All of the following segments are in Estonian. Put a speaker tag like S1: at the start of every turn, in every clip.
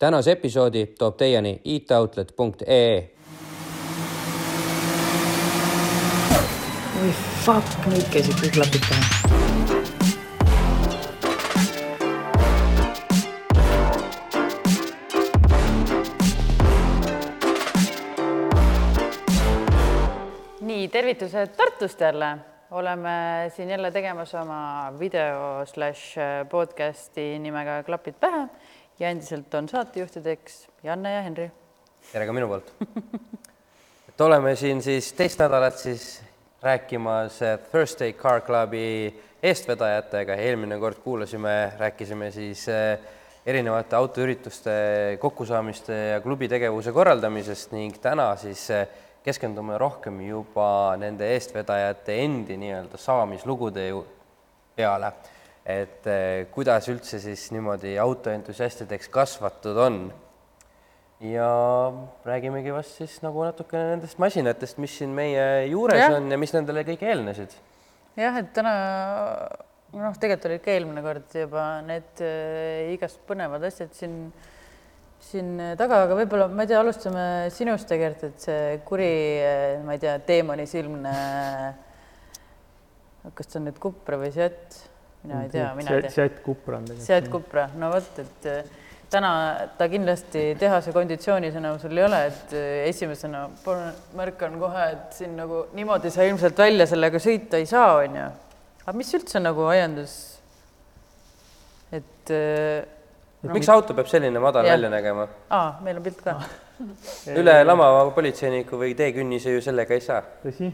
S1: tänase episoodi toob teieni itoutlet.ee.
S2: oi fuck, nüüd käisid kõik klapid pähe.
S3: nii, tervitused Tartust jälle. oleme siin jälle tegemas oma video slaš podcasti nimega Klapid pähe ja endiselt on saatejuhtideks Janne ja Henri.
S1: tere ka minu poolt. et oleme siin siis teist nädalat siis rääkimas Thursday Car Clubi eestvedajatega, eelmine kord kuulasime, rääkisime siis eh, erinevate autoürituste kokkusaamiste ja klubi tegevuse korraldamisest ning täna siis eh, keskendume rohkem juba nende eestvedajate endi nii-öelda saamislugude peale. Et eh, kuidas üldse siis niimoodi autoentusiastideks kasvatud on. ja räägimegi vast siis nagu natukene nendest masinatest, mis siin meie juures
S3: Jah.
S1: on ja mis nendele kõik eelnesid.
S3: jah, et täna noh, tegelikult olid ka eelmine kord juba need äh, igast põnevad asjad siin, siin taga, aga võib-olla ma ei tea, alustame sinust tegelikult, et see kuri, ma ei tea, teemani silmne. kas ta on nüüd Kupra või Seat? Mina ei tea, mina ei tea.
S4: Seat Cupra on tegelikult.
S3: Seat Cupra, no vot, et äh, täna ta kindlasti tehase konditsioonis enam sul ei ole, et äh, esimesena märkan kohe, et siin nagu niimoodi sa ilmselt välja sellega sõita ei saa, onju. aga mis üldse nagu ajendas, et äh,
S1: et miks auto peab selline madal
S3: Jah.
S1: välja nägema?
S3: aa, meil on pilt ka.
S1: üle lamava politseiniku või teekünnise ju sellega ei saa.
S4: tõsi,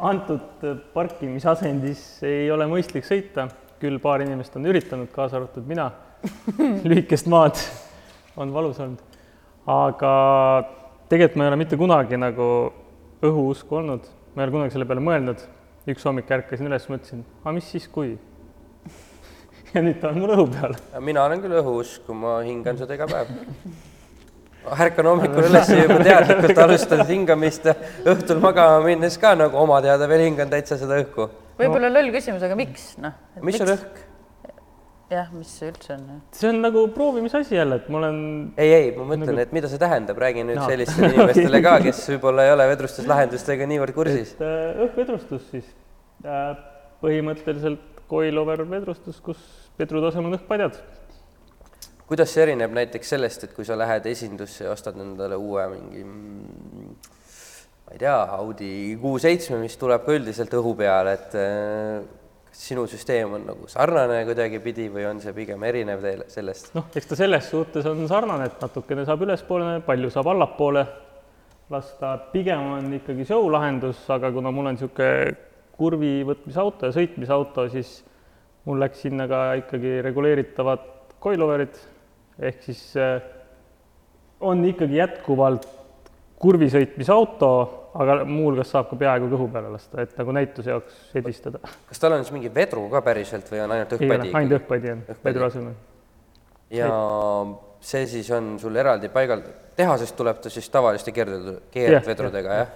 S4: antud parkimisasendis ei ole mõistlik sõita, küll paar inimest on üritanud, kaasa arvatud mina. lühikest maad on valus olnud. aga tegelikult ma ei ole mitte kunagi nagu õhuusku olnud, ma ei ole kunagi selle peale mõelnud. üks hommik ärkasin üles, mõtlesin, aga mis siis, kui ja nüüd ta on mul õhu peal.
S1: mina olen küll õhuusku, ma hingan seda iga päev. ärkan hommikul üles ja juba teadlikult alustan hingamist ja õhtul magama minnes ka nagu oma teada veel hingan täitsa seda õhku.
S3: võib-olla loll küsimus, aga miks, noh?
S1: mis on õhk?
S3: jah, mis see üldse on?
S4: see on nagu proovimisasi jälle, et ma olen
S1: ei, ei, ma mõtlen, et mida see tähendab, räägi nüüd
S4: No.
S1: sellistele inimestele ka, kes võib-olla ei ole vedrustuslahendustega niivõrd kursis.
S4: et äh, õhkvedrustus siis äh, põhimõtteliselt coilover vedrustus, kus vedrude asemel on õhkpadjad.
S1: Kuidas see erineb näiteks sellest, et kui sa lähed esindusse ja ostad endale uue mingi ma ei tea, Audi Q7, mis tuleb ka üldiselt õhu peale, et äh, kas sinu süsteem on nagu sarnane kuidagipidi või on see pigem erinev teile sellest?
S4: noh, eks ta selles suhtes on sarnane, et natukene saab ülespoole, palju saab allapoole lasta, pigem on ikkagi show lahendus, aga kuna mul on niisugune kurvi võtmisauto ja sõitmisauto, siis mul läks sinna ka ikkagi reguleeritavad coiloverid, ehk siis äh, on ikkagi jätkuvalt kurvi sõitmisauto, aga muuhulgas saab ka peaaegu kõhu peale lasta, et nagu näituse jaoks edistada.
S1: kas tal on siis mingi vedru ka päriselt või on ainult õhkpadi?
S4: ainult õhkpadi on vedru asemel.
S1: ja see siis on sul eraldi paigal, tehasest tuleb ta siis tavaliste keerd-, keerdvedrudega, jah?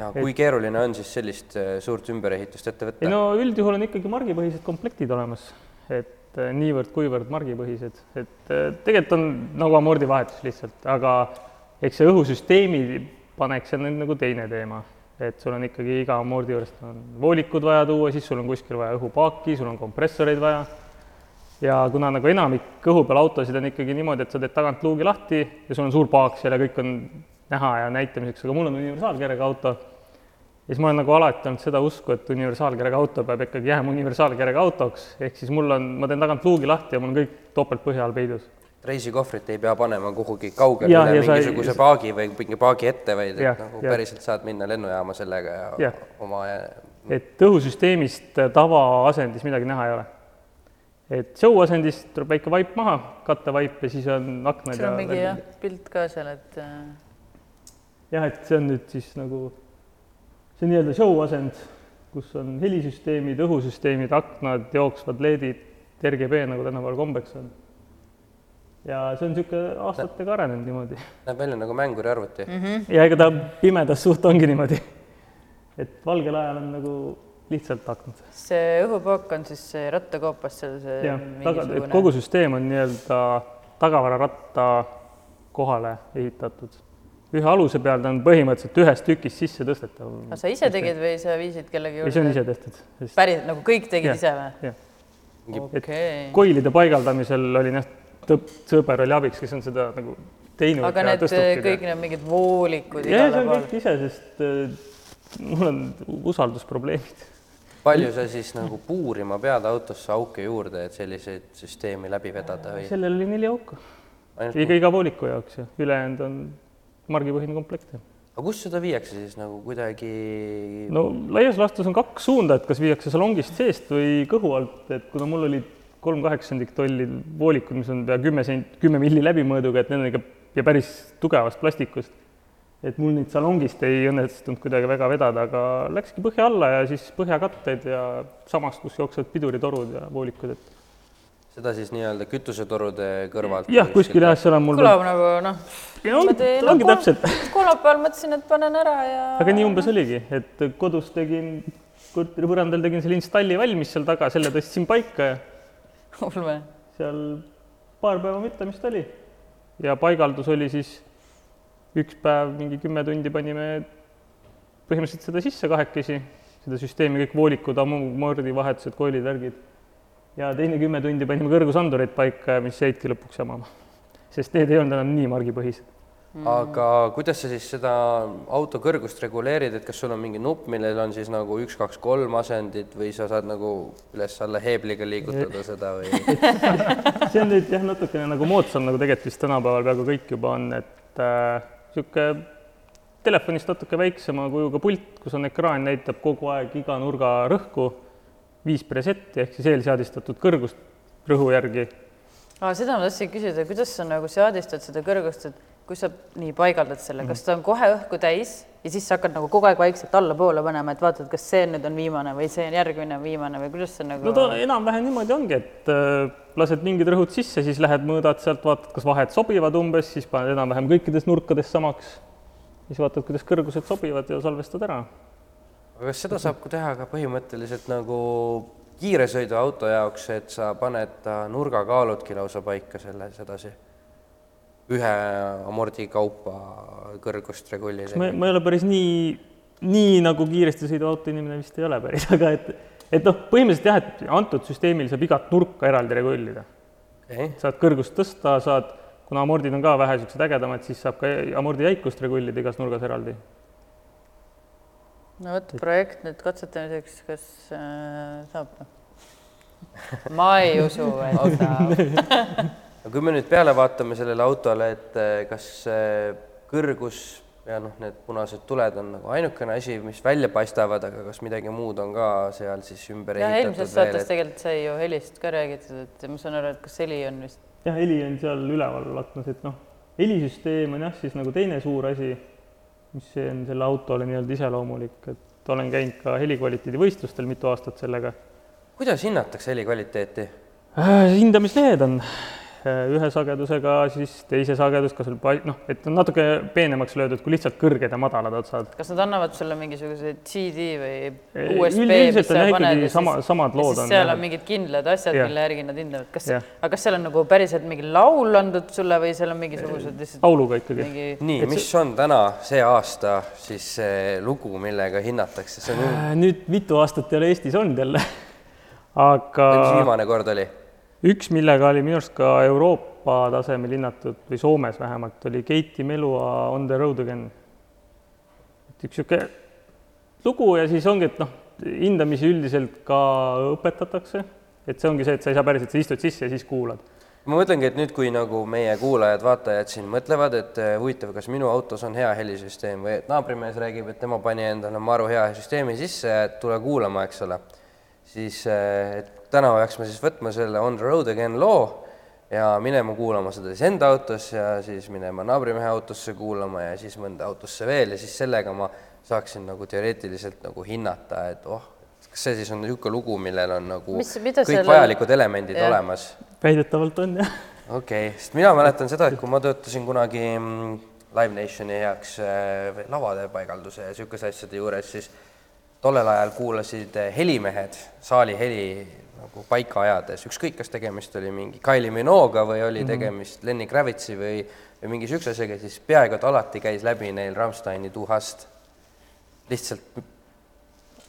S1: ja kui keeruline on siis sellist äh, suurt ümberehitust ette võtta?
S4: ei no üldjuhul on ikkagi margipõhised komplektid olemas, et eh, niivõrd-kuivõrd margipõhised, et eh, tegelikult on nagu amordivahetus lihtsalt, aga eks see õhusüsteemi paneks on nüüd nagu teine teema, et sul on ikkagi iga amordi juurest on voolikud vaja tuua, siis sul on kuskil vaja õhupaaki, sul on kompressoreid vaja. Ja kuna nagu enamik õhu peal autosid on ikkagi niimoodi, et sa teed tagant luugi lahti ja sul on suur paak seal ja kõik on näha ja näitamiseks, aga mul on universaalkerega auto, ja siis ma olen nagu alati olnud seda usku, et universaalkerega auto peab ikkagi jääma universaalkerega autoks, ehk siis mul on, ma teen tagant luugi lahti ja mul on kõik topeltpõhja all peidus.
S1: reisikohvrit ei pea panema kuhugi kaugele
S4: Jah,
S1: üle
S4: ja sa
S1: mingisuguse paagi või mingi paagi ette, vaid et nagu
S4: jah.
S1: päriselt saad minna lennujaama sellega ja
S4: Jah.
S1: oma
S4: et õhusüsteemist tavaasendis midagi näha ei ole. et show asendist tuleb väike vaip maha, kattevaip ja siis on aknad ja
S3: on mingi jah, pilt ka seal, et äh,
S4: jah, et see on nüüd siis nagu see nii-öelda show asend, kus on helisüsteemid, õhusüsteemid, aknad, jooksvad LED-id, RGB nagu tänapäeval kombeks on. ja see on niisugune aastatega arenenud niimoodi.
S1: näeb välja nagu mänguriarvuti mm. -hmm.
S4: ja ega ta pimedas suht ongi niimoodi. et valgel ajal on nagu lihtsalt aknad.
S3: see õhupaak on siis see rattakoopas seal see
S4: jah, taga, et kogu süsteem on nii-öelda tagavararatta kohale ehitatud. Ühe aluse peal ta on põhimõtteliselt ühest tükist sisse tõstetav.
S3: aga sa ise tegid või sa viisid kellegi
S4: ei, see on ise tehtud.
S3: päris nagu kõik tegid
S4: Jah,
S3: ise või?
S4: jah.
S3: okei.
S4: koilide paigaldamisel oli noh, tõpp, sõber oli abiks, kes on seda nagu teinud
S3: aga
S4: ja
S3: need
S4: tõstnud
S3: kõik need mingid voolikud
S4: jah, see on kõik ise, sest äh, mul on usaldusprobleemid.
S1: palju sa siis nagu puurima pead autosse auke juurde, et selliseid süsteemi läbi vedada või
S4: sellel oli neli auku,
S1: ainult
S4: iga, iga vooliku jaoks ja ülejäänud on margipõhine komplekt.
S1: aga kus seda viiakse siis nagu kuidagi
S4: no laias laastus on kaks suunda, et kas viiakse salongist seest või kõhu alt, et kuna mul olid kolm kaheksandikku tolli voolikud, mis on pea kümme sent-, kümme milli läbimõõduga, et need on ikka ja päris tugevast plastikust. et mul neid salongist ei õnnestunud kuidagi väga vedada, aga läkski põhja alla ja siis põhjakatted ja samast, kus jooksevad piduritorud ja voolikud, et
S1: seda siis nii-öelda kütusetorude kõrvalt?
S4: jah, kuskil jah, seal on mul
S3: kõlab nagu noh,
S4: ja ongi, ongi täpselt
S3: kolmapäeval mõtlesin, et panen ära ja
S4: aga nii umbes oligi, et kodus tegin, korteri põrandal tegin selle installi valmis seal taga, selle tõstsin paika ja
S3: ulme.
S4: seal paar päeva müttamist oli. ja paigaldus oli siis üks päev, mingi kümme tundi panime põhimõtteliselt seda sisse kahekesi, seda süsteemi, kõik voolikud, ammumardivahetused, koilid, värgid. Ja teine kümme tundi panime kõrgusandureid paika, mis jäidki lõpuks jamama. sest need ei olnud enam nii margipõhised
S1: aga kuidas sa siis seda auto kõrgust reguleerid, et kas sul on mingi nupp, millel on siis nagu üks, kaks, kolm asendit või sa saad nagu üles-alla heebliga liigutada seda või?
S4: see on nüüd jah, natukene nagu moodsam, nagu tegelikult vist tänapäeval peaaegu kõik juba on, et niisugune äh, telefonist natuke väiksema kujuga pult, kus on ekraan, näitab kogu aeg iga nurga rõhku, viis presetti ehk siis eelseadistatud kõrgust rõhu järgi.
S3: aa, seda ma tahtsin küsida, kuidas sa nagu seadistad seda kõrgust, et kui sa nii paigaldad selle, kas ta on kohe õhku täis ja siis sa hakkad nagu kogu aeg vaikselt allapoole panema, et vaatad, kas see nüüd on viimane või see on järgmine viimane või kuidas see nagu
S4: no ta enam-vähem niimoodi ongi, et äh, lased mingid rõhud sisse, siis lähed mõõdad sealt, vaatad, kas vahed sobivad umbes, siis paned enam-vähem kõikides nurkades samaks, siis vaatad, kuidas kõrgused sobivad ja salvestad ära.
S1: Aga kas seda saab teha ka põhimõtteliselt nagu kiiresõiduauto jaoks, et sa paned ta nurgakaaludki lausa paika selle sedasi? ühe amordi kaupa kõrgust reguleerida.
S4: ma, ma ei ole päris nii, nii nagu kiiresti sõiduv auto inimene vist ei ole päris, aga et, et noh, põhimõtteliselt jah, et antud süsteemil saab igat nurka eraldi regullida
S1: okay..
S4: saad kõrgust tõsta, saad, kuna amordid on ka vähe niisugused ägedamad, siis saab ka amordi jäikust regullida igas nurgas eraldi.
S3: No vot, projekt nüüd katsetamiseks, kas äh, saab? ma ei usu, et saab
S1: aga kui me nüüd peale vaatame sellele autole, et eh, kas kõrgus ja noh, need punased tuled on nagu ainukene asi, mis välja paistavad, aga kas midagi muud on ka seal siis ümber
S3: ja
S1: ehitatud
S3: eelmises saates et... tegelikult sai ju helist ka räägitud, et ma saan aru, et kas heli on vist?
S4: jah, heli on seal üleval aknas, et noh, helisüsteem on jah, siis nagu teine suur asi, mis on selle autole nii-öelda iseloomulik, et olen käinud ka helikvaliteedi võistlustel mitu aastat sellega.
S1: kuidas hinnatakse helikvaliteeti?
S4: Äh, hindamislehed on ühe sagedusega, siis teise sagedus, kas sul noh, et on natuke peenemaks löödud kui lihtsalt kõrged ja madalad otsad.
S3: kas nad annavad sulle mingisuguse CD või USB,
S4: mis sa paned ja sama, samad lood
S3: on. seal jah. on mingid kindlad asjad, mille järgi nad hindavad, kas, aga kas seal on nagu päriselt mingi laul antud sulle või seal on mingisugused lihtsalt
S4: lauluga ikkagi mingi....
S1: nii, mis see... on täna see aasta siis see lugu, millega hinnatakse, see on
S4: äh, nüüd mitu aastat ei ole Eestis olnud jälle aga.
S1: mis viimane kord oli?
S4: Üks, millega oli minu arust ka Euroopa tasemel hinnatud või Soomes vähemalt, oli Keiti Melua On the road again. et üks niisugune lugu ja siis ongi, et noh, hindamisi üldiselt ka õpetatakse, et see ongi see, et sa ei saa päriselt, sa istud sisse ja siis kuulad.
S1: Ma mõtlengi, et nüüd, kui nagu meie kuulajad-vaatajad siin mõtlevad, et eh, huvitav, kas minu autos on hea helisüsteem või et naabrimees räägib, et tema pani endale maru hea süsteemi sisse, et tule kuulama, eks ole, siis eh, et täna peaksime siis võtma selle On the road again loo ja minema kuulama seda siis enda autos ja siis minema naabrimehe autosse kuulama ja siis mõnda autosse veel ja siis sellega ma saaksin nagu teoreetiliselt nagu hinnata, et oh, kas see siis on niisugune lugu, millel on nagu Mis, kõik selle... vajalikud elemendid ja. olemas?
S4: väidetavalt on, jah.
S1: okei okay., sest mina mäletan seda, et kui ma töötasin kunagi mm, Live Nationi heaks äh, lavade paigalduse ja niisuguste asjade juures, siis tollel ajal kuulasid helimehed, saali heli nagu paika ajades, ükskõik, kas tegemist oli mingi Kylie Minogue'ga või oli tegemist Lenny Kravitsi või, või mingi niisuguse asjaga, siis peaaegu et alati käis läbi neil Rammsteini Du hast. lihtsalt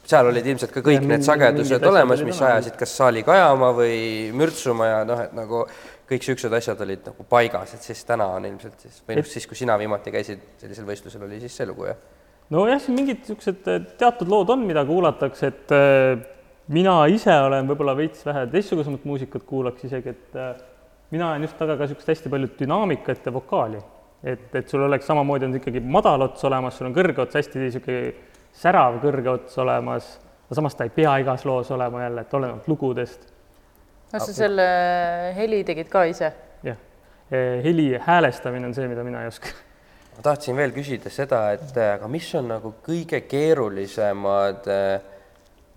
S1: seal olid ilmselt ka kõik
S4: Ja
S1: need sagedused olemas, mis ajasid kas saali kajama või mürtsuma ja noh, et nagu kõik niisugused asjad olid nagu paigas, et siis täna on ilmselt siis, või noh, siis kui sina viimati käisid sellisel võistlusel, oli siis see lugu, jah?
S4: Nojah, siin mingid niisugused äh, teatud lood on, mida kuulatakse, et äh, mina ise olen võib-olla veits vähe teistsugusemat muusikat kuulaks isegi, et äh, mina ajan just taga ka niisugust hästi palju dünaamikat ja vokaali. et, et sul oleks samamoodi on ikkagi madal ots olemas, sul on kõrge ots, hästi niisugune särav kõrge ots olemas, aga samas ta ei pea igas loos olema jälle, et olenevalt lugudest.
S3: kas sa selle heli tegid ka ise?
S4: jah, heli häälestamine on see, mida mina ei oska
S1: ma tahtsin veel küsida seda, et äh, aga mis on nagu kõige keerulisemad äh,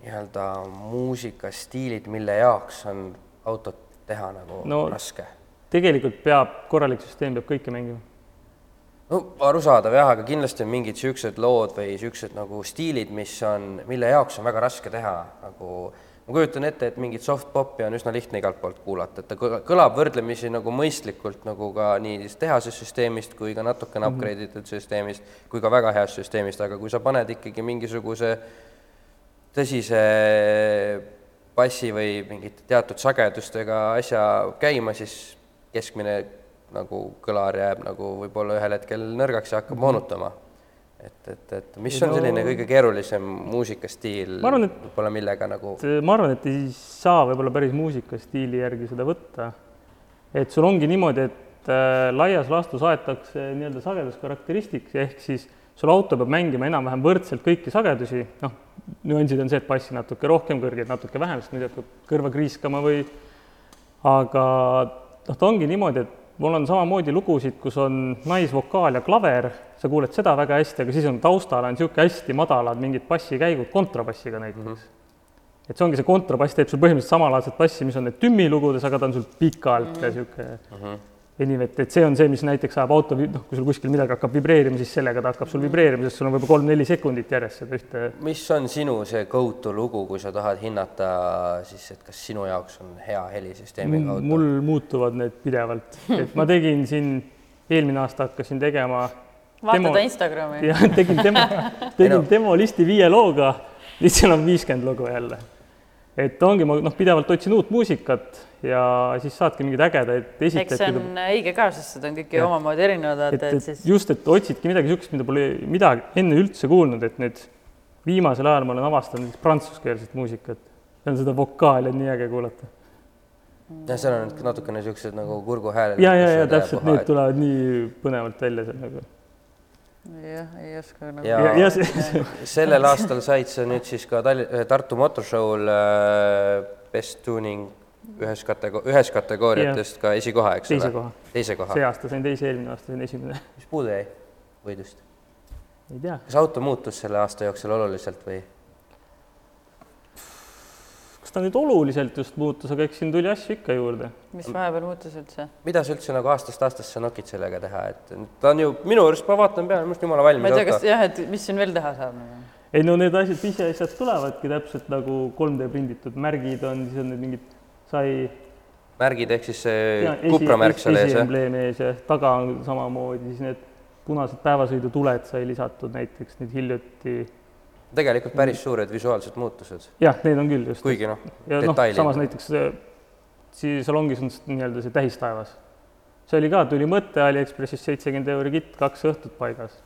S1: nii-öelda muusikastiilid, mille jaoks on autot teha nagu no. Raske?
S4: tegelikult peab, korralik süsteem peab kõike mängima.
S1: no arusaadav jah, aga kindlasti on mingid niisugused lood või niisugused nagu stiilid, mis on, mille jaoks on väga raske teha, nagu ma kujutan ette, et mingit soft popi on üsna lihtne igalt poolt kuulata, et ta kõla- kõlab võrdlemisi nagu mõistlikult nagu ka nii tehasest süsteemist kui ka natukene upgrade itud süsteemist kui ka väga heast süsteemist, aga kui sa paned ikkagi mingisuguse tõsise bassi või mingite teatud sagedustega asja käima, siis keskmine nagu kõlar jääb nagu võib-olla ühel hetkel nõrgaks ja hakkab moonutama. Et, et, et mis on
S4: No-
S1: selline kõige keerulisem muusikastiil, võib-olla millega nagu
S4: ma arvan, et ei saa võib-olla päris muusikastiili järgi seda võtta. et sul ongi niimoodi, et äh, laias laastus aetakse nii-öelda sageduskarakteristiks, ehk siis sul auto peab mängima enam-vähem võrdselt kõiki sagedusi, noh, nüansid on see, et bassi natuke rohkem, kõrgeid natuke vähem, sest muidu hakkab kõrva kriiskama või aga noh, ta ongi niimoodi, et mul on samamoodi lugusid, kus on naisvokaal ja klaver, sa kuuled seda väga hästi, aga siis on taustal on niisugune hästi madalad mingid bassikäigud kontrabassiga näiteks mm. -hmm. et see ongi see kontrabass teeb sul põhimõtteliselt samalaadset bassi, mis on need tümmi lugudes, aga ta on sul pikalt mm -hmm. ja niisugune mm -hmm. Veniv, et, et see on see, mis näiteks ajab auto, noh, kui sul kuskil midagi hakkab vibreerima, siis sellega ta hakkab sul vibreerima, sest sul on võib-olla kolm-neli sekundit järjest seda ühte
S1: mis on sinu see go-to lugu, kui sa tahad hinnata siis, et kas sinu jaoks on hea helisüsteemiga auto?
S4: mul muutuvad need pidevalt, et ma tegin siin, eelmine aasta hakkasin tegema
S3: vaatad Instagrami?
S4: ja tegin demo, tegin demolisti viie looga, nüüd seal on viiskümmend lugu jälle. Et ongi, ma noh, pidevalt otsin uut muusikat ja siis saadki mingeid ägedaid
S3: eks see
S4: esitajaid.
S3: on õige ka, sest need on kõik ju omamoodi erinevad,
S4: et,
S3: vaata, et siis
S4: just, et otsidki midagi niisugust, mida pole midagi enne üldse kuulnud, et nüüd viimasel ajal ma olen avastanud näiteks prantsuskeelset muusikat. ja seda vokaali on nii äge kuulata.
S1: jah, seal on natukene niisugused nagu kurguhääled.
S4: ja, ja, ja täpselt, need tulevad nii põnevalt välja seal nagu.
S3: Jah, ei oska nagu
S1: Ja-
S4: ja, ja
S1: sellel aastal said sa nüüd siis ka Tali-, Tartu Motorshow'l äh, Best Tuning ühes katego-, ühes kategooriatest ka esikoha, eks
S4: teise
S1: ole?
S4: koha.
S1: teise koha.
S4: see aasta sain teise, eelmine aasta sain esimene.
S1: mis puudu jäi võidust?
S4: ei tea,
S1: kas auto muutus selle aasta jooksul oluliselt või?
S4: Ta nüüd oluliselt just muutus, aga eks siin tuli asju ikka juurde.
S3: mis vahepeal muutus üldse?
S1: mida sa üldse nagu aastast aastasse nokid sellega teha, et ta on ju minu arust, ma vaatan peale, minu arust jumala
S3: ma
S1: valmis
S3: ei tea, kas jah, et mis siin veel teha saab nagu.
S4: ei no need asjad, pisiasjad tulevadki täpselt nagu 3D prinditud märgid on, siis on need mingid, sai
S1: märgid ehk siis see kupramärk seal ees, jah?
S4: esiembleem ees ja taga on samamoodi, siis need punased päevasõidutuled sai lisatud näiteks nüüd hiljuti.
S1: Tegelikult päris suured visuaalsed muutused,
S4: jah, need on küll just.
S1: kuigi noh,
S4: noh,
S1: detailid.
S4: samas näiteks see- siis salongis on nii-öelda see tähistaevas. see oli ka, tuli mõte Aliekspressist seitsekümmend euri kitt, kaks õhtut paigas.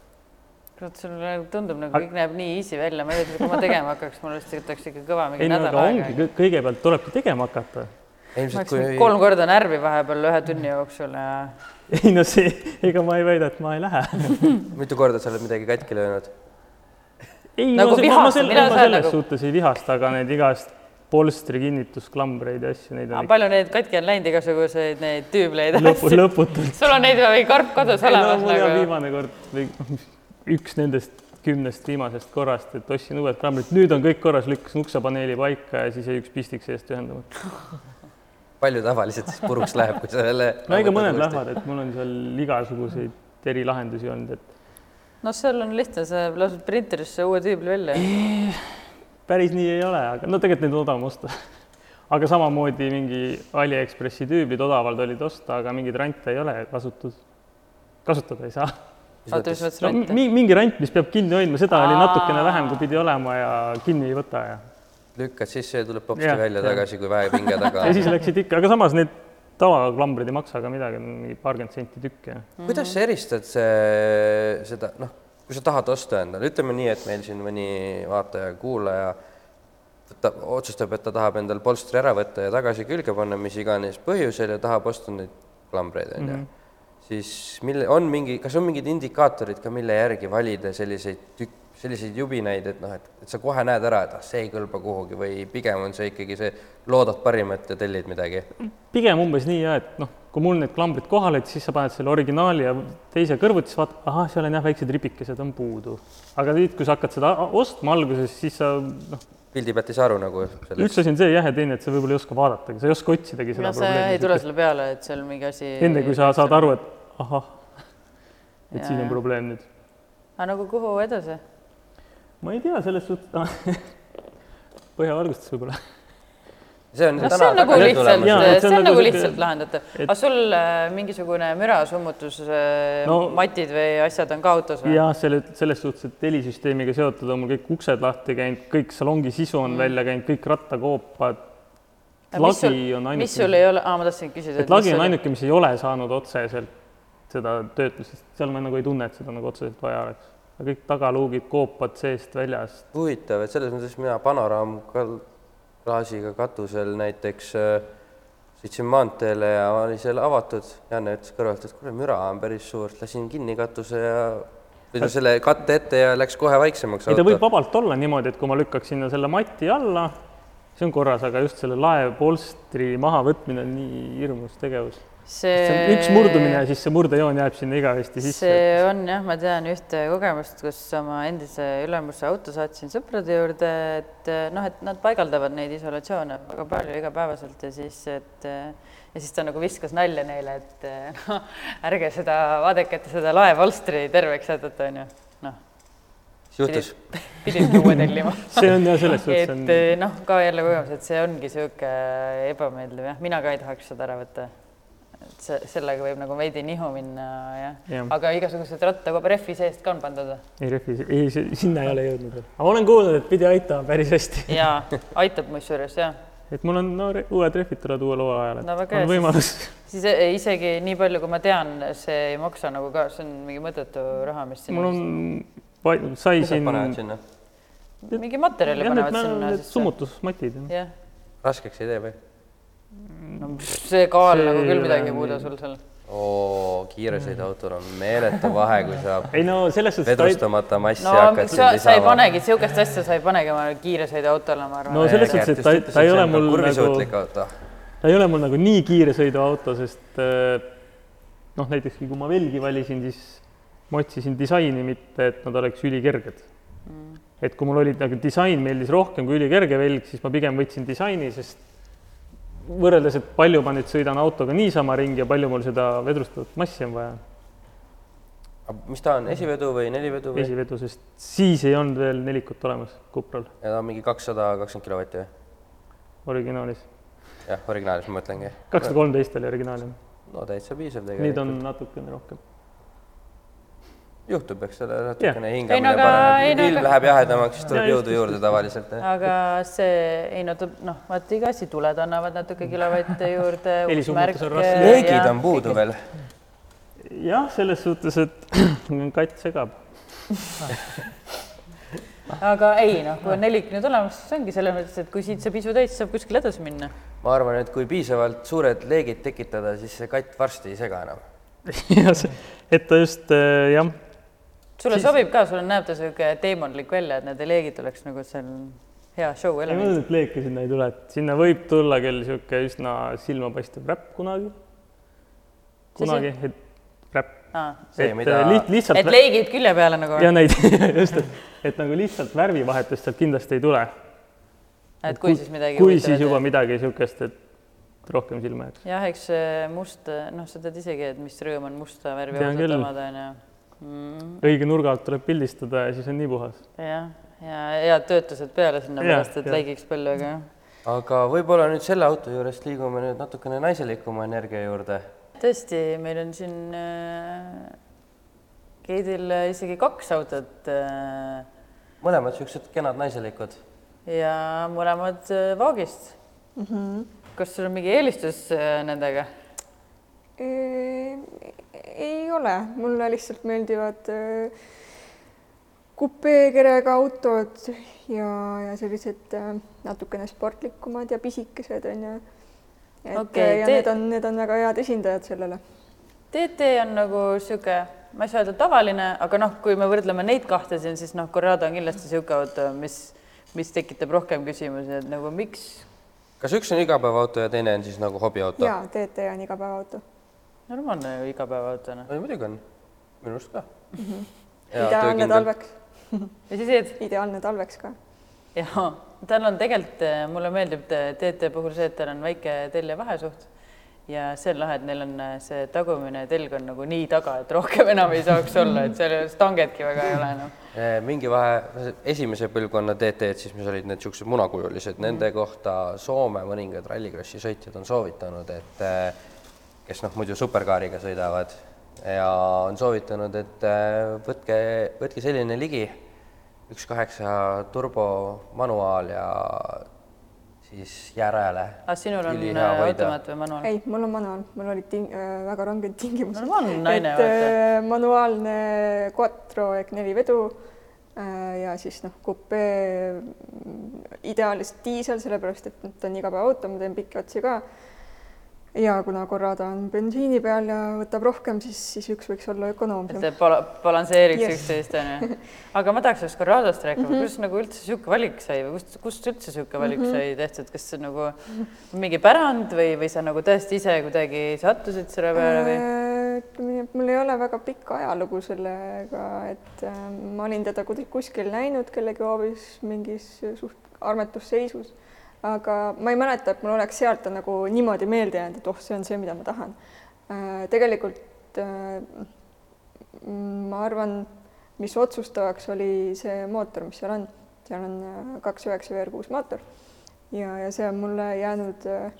S3: kurat, sulle nagu tundub nagu kõik näeb nii easy välja, ma ei tea, kui ma tegema hakkaks, mul vist võtaks ikka kõva mingi
S4: ei no
S3: nädal
S4: ongi,
S3: aega.
S4: kõ- kõigepealt tulebki tegema hakata.
S1: ilmselt kui
S3: kolm korda närvi vahepeal ühe tunni jooksul ja
S4: ei no see, ega ma ei väida, et ma ei lähe.
S1: mitu korda sa oled midagi katki löönud?
S4: Ei
S3: Nagu
S4: ma, ma,
S3: vihastab,
S4: selle,
S3: mina
S4: ma selles
S3: nagu-
S4: suhtes ei vihasta, aga need igast polstri kinnitusklambreid ja asju, neid
S3: aga
S4: on
S3: palju neid katki on läinud, igasuguseid neid tüübleid
S4: ikka lõpu, lõputult.
S3: sul on neid või karp kodus olemas
S4: mul
S3: nagu?
S4: viimane kord või üks nendest kümnest viimasest korrast, et ostsin uued klambrid, nüüd on kõik korras, lükkasin uksepaneeli paika ja siis jäi üks pistik seest ühendamata.
S1: palju tavaliselt siis puruks läheb, kui sa jälle
S4: no ega mõned lähevad, et mul on seal igasuguseid erilahendusi olnud, et
S3: noh, seal on lihtne, sa lased printerisse uue tüübli välja.
S4: päris nii ei ole, aga no tegelikult neid on odavam osta. aga samamoodi mingi Aliekspressi tüüblid odavalt olid osta, aga mingeid rante ei ole kasutud, kasutada ei saa
S3: oota, mis mõttes
S4: no
S3: rente?
S4: mi- mingi rant, mis peab kinni hoidma, seda oli
S3: Aa.
S4: natukene vähem, kui pidi olema ja kinni ei võta ja
S1: lükkad sisse ja tuleb popsti välja tagasi, kui vähe pinge taga
S4: ja siis läksid ikka, aga samas need tavaklambrid ei maksa ka midagi, mingi paarkümmend senti tükk ja
S1: kuidas sa eristad see, seda, noh, kui sa tahad osta endale, ütleme nii, et meil siin mõni vaataja, kuulaja võtab, otsustab, et ta tahab endal polstri ära võtta ja tagasi külge panna, mis iganes põhjusel ja tahab osta neid klambreid, on ju. siis mille, on mingi, kas on mingid indikaatorid ka, mille järgi valida selliseid tükk, selliseid jubinaid, et noh, et, et sa kohe näed ära, et ah, see ei kõlba kuhugi või pigem on see ikkagi see, loodad parimat ja tellid midagi?
S4: pigem umbes nii jah, et noh, kui mul need klambrid kohal olid, siis sa paned selle originaali ja teise kõrvuti, siis vaatad, ahah, seal on jah, väiksed ripikesed on puudu. aga nüüd, kui sa hakkad seda ostma alguses, siis sa noh,
S1: pildi pealt ei saa aru nagu sellest
S4: üks asi on see jah, ja teine, et sa võib-olla ei oska vaadatagi, sa ei oska otsidagi seda
S3: no see ei tule
S4: probleemi.
S3: sulle peale, et seal mingi asi
S4: enne kui sa saad aru, et ahah, et
S3: Jaa,
S4: siin on probleem nüüd.
S3: aga nagu kuhu edasi?
S4: Ma ei tea, selles suhtes põhjavalgustus võib-olla
S1: see on
S3: see on nagu lihtsalt see on nagu
S4: sihuke-
S3: lihtsalt lahendatav.
S4: et-
S3: aga sul äh, mingisugune mürasummutus äh,
S4: No-
S3: matid või asjad on ka autos või?
S4: jah, selle, selles suhtes, et helisüsteemiga seotud on mul kõik uksed lahti käinud, kõik salongi sisu on mm. välja käinud, kõik rattakoopad.
S3: mis sul
S4: lagi on,
S3: mis sul
S4: ainuke,
S3: ei ole, aa, ma tahtsin küsida,
S4: et lagi on ainuke, mis ei ole saanud otseselt seda töötlust, sest seal ma nagu ei tunne, et seda nagu otseselt vaja oleks. Kõik tagaluugid, koopad seest, väljast,
S1: huvitav, et selles mõttes mina panoraamklaasiga katusel näiteks äh, sõitsin maanteele ja oli seal avatud, Janne ütles kõrvalt, et kuule, müra on päris suur, lasin kinni katuse ja või no selle katte ette ja läks kohe vaiksemaks
S4: ei ta võib vabalt olla niimoodi, et kui ma lükkaks sinna selle mati alla, see on korras, aga just selle laepolstri mahavõtmine on nii hirmus tegevus. See on üks murdumine ja siis see murdejoon jääb sinna igavesti sisse.
S3: see on jah, ma tean ühte kogemust, kus oma endise ülemuse auto saatsin sõprade juurde, et noh, et nad paigaldavad neid isolatsioone väga palju igapäevaselt ja siis, et ja siis ta nagu viskas nalja neile, et noh, ärge seda, vaadake, et seda laepolstri terveks jätate, onju. noh,
S1: mis juhtus?
S3: pididki uue tellima.
S4: see on jah, selles suhtes on
S3: et noh, ka jälle kogemus, et see ongi niisugune ebameeldiv jah, mina ka ei tahaks seda ära võtta. Et see, sellega võib nagu veidi nihu minna jah
S4: Jah.
S3: aga igasugused rattakoba rehvi seest ka on pandud või?
S4: ei rehvi, ei, sinna ei ole jõudnud veel. aga ma olen kuulnud, et pidi aitama päris hästi.
S3: jaa, aitab musjuures jah,
S4: et mul on no, uued rehvid tulevad uue loa ajal, et
S3: No
S4: on
S3: hea,
S4: võimalus.
S3: siis e- isegi nii palju, kui ma tean, see ei maksa nagu ka, see on mingi mõttetu raha, mis
S4: mul
S3: sinna
S4: on, sai siin,
S3: mingi materjali panevad sinna
S4: summutusmatid.
S3: jah,
S1: raskeks ei tee või?
S3: No see kaal
S4: See
S3: nagu küll midagi ei
S4: nii-
S3: sul seal.
S1: oo, kiiresõiduautol on meeletu vahe, kui sa
S4: ei no selles suhtes ta ei,
S1: vedustamata massi
S3: no
S1: hakkad
S3: sa, sa ei panegi niisugust asja, sa ei panegi omale kiiresõiduautole, ma arvan
S4: No selles suhtes, et ta ei- ta ei ole mul nagu- ta ei ole mul nagu nii kiiresõiduauto, sest äh, noh, näiteks kui ma velgi valisin, siis ma otsisin disaini, mitte et nad oleks ülikerged mm.. et kui mul oli nagu disain meeldis rohkem kui ülikerge velg, siis ma pigem võtsin disaini, sest võrreldes, et palju ma nüüd sõidan autoga niisama ringi ja palju mul seda vedrustavat massi on vaja
S1: mis ta on, esivedu või nelivedu või?
S4: esivedu, sest siis ei olnud veel nelikut olemas Cupral
S1: ja ta on mingi kakssada kakskümmend kilovatti või?
S4: originaalis.
S1: jah, originaalis ma mõtlengi.
S4: kakssada kolmteist oli originaal jah,
S1: no täitsa piisav
S4: nüüd
S1: tegelikult.
S4: on natukene rohkem.
S1: juhtub, eks ole, natukene hingamine
S3: no aga-
S1: paraneb
S3: no
S1: ilm
S3: aga-
S1: läheb jahedamaks, siis tuleb
S4: just,
S1: jõudu juurde tavaliselt.
S3: aga see, ei no ta noh, vaata iga asi, tuled annavad natuke kilovatte juurde.
S1: Leegid on puudu. veel.
S4: jah, selles suhtes, et katt segab.
S3: aga ei noh, kui on nelik nüüd olemas, siis ongi selles mõttes, et kui siit see pisu täis, saab kuskile edasi minna.
S1: ma arvan, et kui piisavalt suured leegid tekitada, siis see katt varsti ei sega enam.
S4: ja see, et ta just äh, jah,
S3: sulle
S4: Siis-
S3: sobib ka, sul näeb ta niisugune teemonlik välja, et need leegid oleks nagu seal hea show
S4: ei
S3: element.
S4: mõelnud, et leeke sinna ei tule, et sinna võib tulla küll niisugune üsna silmapaistev räpp kunagi. kunagi, et räpp,
S1: See,
S4: et
S1: mida-
S4: äh, liht, lihtsalt
S3: et leegid külje peale nagu,
S4: ja neid just, et, et nagu lihtsalt värvivahetust sealt kindlasti ei tule.
S3: et kui siis midagi
S4: kui siis juba midagi niisugust, et rohkem silma jääks.
S3: jah, eks see must, noh, sa tead isegi, et mis rõõm on musta värvi
S4: küll.
S3: omada, onju. Mm,
S4: õige nurga alt tuleb pildistada ja siis on nii puhas.
S3: jah, ja head töötused peale sinna
S4: Jah,
S3: pärast, et läigiks palju, aga jah.
S1: aga võib-olla nüüd selle auto juurest liigume nüüd natukene naiselikuma energia juurde.
S3: tõesti, meil on siin äh, Keidil isegi kaks autot äh,
S1: mõlemad niisugused kenad naiselikud.
S3: ja mõlemad äh, Vaagist mm. -hmm. kas sul on mingi eelistus äh, nendega?
S5: Ei ole, mulle lihtsalt meeldivad äh, kupeekerega autod ja, ja sellised äh, natukene sportlikumad ja pisikesed on ju. et
S3: Okei,
S5: ja
S3: te-
S5: need on, need on väga head esindajad sellele.
S3: TT on nagu sihuke, ma ei saa öelda tavaline, aga noh, kui me võrdleme neid kahte siin, siis noh, Corrado on kindlasti sihuke auto, mis, mis tekitab rohkem küsimusi, et nagu miks
S1: kas üks on igapäevaauto ja teine on siis nagu hobiauto?
S5: ja TT on igapäevaauto.
S3: Normaalne ju igapäevaautona.
S1: ei muidugi on, minu arust ka mm. -hmm.
S5: ideaalne talveks,
S3: ja siis Ed?
S5: ideaalne talveks ka.
S3: jaa, tal on tegelikult, mulle meeldib TT puhul see, et tal on väike telje vahesuht ja see on lahe, et neil on see tagumine telg on nagu nii taga, et rohkem enam ei saaks olla, et seal stangetki väga ei ole enam.
S1: Eh, mingi vahe, esimese põlvkonna DT-d siis, mis olid need niisugused munakujulised nende kohta Soome mõningad rallikrossi sõitjad on soovitanud, et eh, kes noh, muidu superkaariga sõidavad ja on soovitanud, et eh, võtke, võtke selline ligi, üks kaheksa turbo manuaal ja siis järele.
S3: aga Ah, sinul on äh, automaat või manuaal?
S5: ei, mul on manuaal, mul olid ting- äh,, väga ranged tingimused.
S3: normaalne naine,
S5: et äh, manuaalne quattro ehk neli vedu äh, ja siis noh, kupee mm, ideaalis diisel, sellepärast et ta on igapäevaauto, ma teen pikki otsi ka. Ja kuna Corrado on bensiini peal ja võtab rohkem, siis, siis üks võiks olla ökonoomsem.
S3: et bala-, balansseeriks
S5: Yes.
S3: üksteist, onju. aga ma tahaks sellest Corradost rääkida mm, -hmm. kuidas nagu üldse niisugune valik sai või kust, kust üldse niisugune valik mm. -hmm. sai tehtud, kas see nagu mingi pärand või, või sa nagu tõesti ise kuidagi sattusid selle peale või?
S5: Ütleme nii, et mul ei ole väga pikka ajalugu sellega, et äh, ma olin teda kuskil näinud kellegi hoovis mingis suht armetus seisus, aga ma ei mäleta, et mul oleks sealt ta nagu niimoodi meelde jäänud, et oh, see on see, mida ma tahan. tegelikult äh, ma arvan, mis otsustavaks oli see mootor, mis seal on, seal on äh, kaks üheksa VR6 mootor ja, ja see on mulle jäänud äh,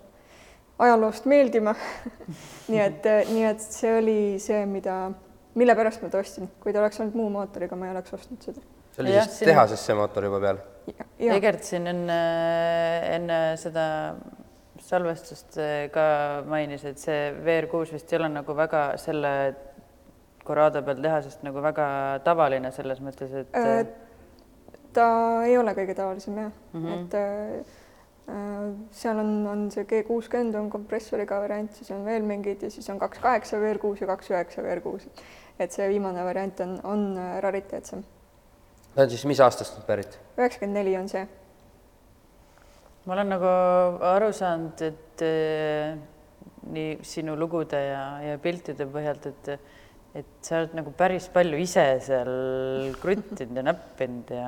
S5: ajaloost meeldima nii et, nii et see oli see, mida, mille pärast ma ta ostsin, kui ta oleks olnud muu mootoriga, ma ei oleks ostnud seda.
S1: see oli
S3: Jah,
S1: siis tehases see mootor juba peal?
S3: Egert siin enne, enne seda salvestust eh, ka mainis, et see VR6 vist ei ole nagu väga selle Corrado peal tehasest nagu väga tavaline selles mõttes, et
S5: Äh, ta ei ole kõige tavalisem jah mm. -hmm. et äh, seal on, on see G kuuskümmend on kompressoriga variant, siis on veel mingid ja siis on kaks kaheksa VR6 ja kaks üheksa VR6. et see viimane variant on, on rariteetsem.
S1: Ta on siis mis aastast nüüd pärit?
S5: üheksakümmend neli on see.
S3: ma olen nagu aru saanud, et eh, nii sinu lugude ja, ja piltide põhjalt, et et sa oled nagu päris palju ise seal kruttinud ja näppinud ja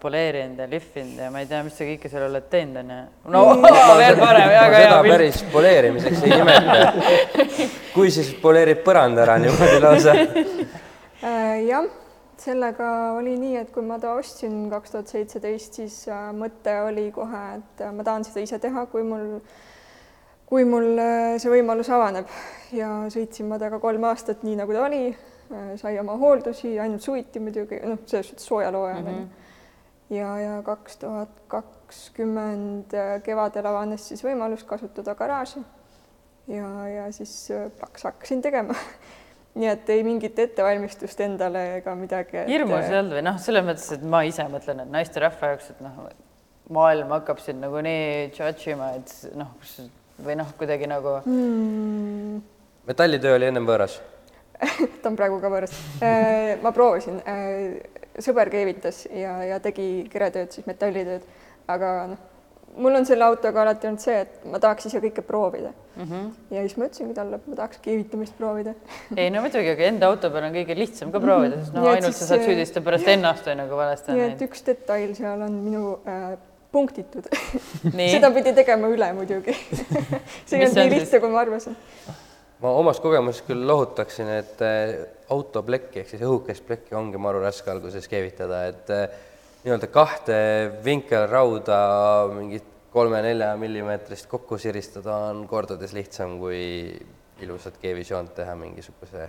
S3: poleerinud ja lihvinud ja ma ei tea, mis sa kõike seal oled teinud, onju. no veel parem, väga hea
S1: seda
S3: pilt.
S1: päris poleerimiseks ei nimeta. kui siis poleerib põranda ära niimoodi lausa.
S5: Äh, jah, sellega oli nii, et kui ma ta ostsin kaks tuhat seitseteist, siis äh, mõte oli kohe, et äh, ma tahan seda ise teha, kui mul, kui mul äh, see võimalus avaneb ja sõitsin ma temaga kolm aastat, nii nagu ta oli, sai oma hooldusi, ainult suviti muidugi, noh, selles suhtes soojal hooajal mm. -hmm. ja, ja kaks tuhat kakskümmend kevadel avanes siis võimalus kasutada garaaži ja, ja siis plaks hakkasin tegema nii et ei mingit ettevalmistust endale ega midagi.
S3: hirmus ei olnud või noh, selles mõttes, et ma ise mõtlen, et naisterahva jaoks, et noh, maailm hakkab sind nagunii judge ima, et noh, või noh, kuidagi nagu
S5: mm,
S1: metallitöö oli ennem võõras.
S5: ta on praegu ka võõras. ma proovisin, sõber keevitas ja, ja tegi keretööd, siis metallitööd, aga noh, mul on selle autoga alati olnud see, et ma tahaks ise kõike proovida
S3: mm. -hmm.
S5: ja siis ma ütlesingi talle, et ma tahaks keevitamist proovida.
S3: ei no muidugi, aga enda auto peal on kõige lihtsam ka proovida, sest noh,
S5: et
S3: ainult
S5: siis
S3: sa saad süüdistada pärast ennast või nagu valesti on
S5: nii et üks detail seal on minu äh, punktitud seda pidi tegema üle muidugi see ei olnud
S3: on
S5: nii lihtne, kui ma arvasin.
S1: ma omast kogemusest küll lohutaksin, et äh, autoplekki ehk siis õhukest plekki ongi maru raske alguses keevitada, et äh, nii-öelda kahte vinkelrauda, mingit kolme-nelja millimeetrist kokku siristada on kordades lihtsam kui ilusat keevisjoont teha mingisuguse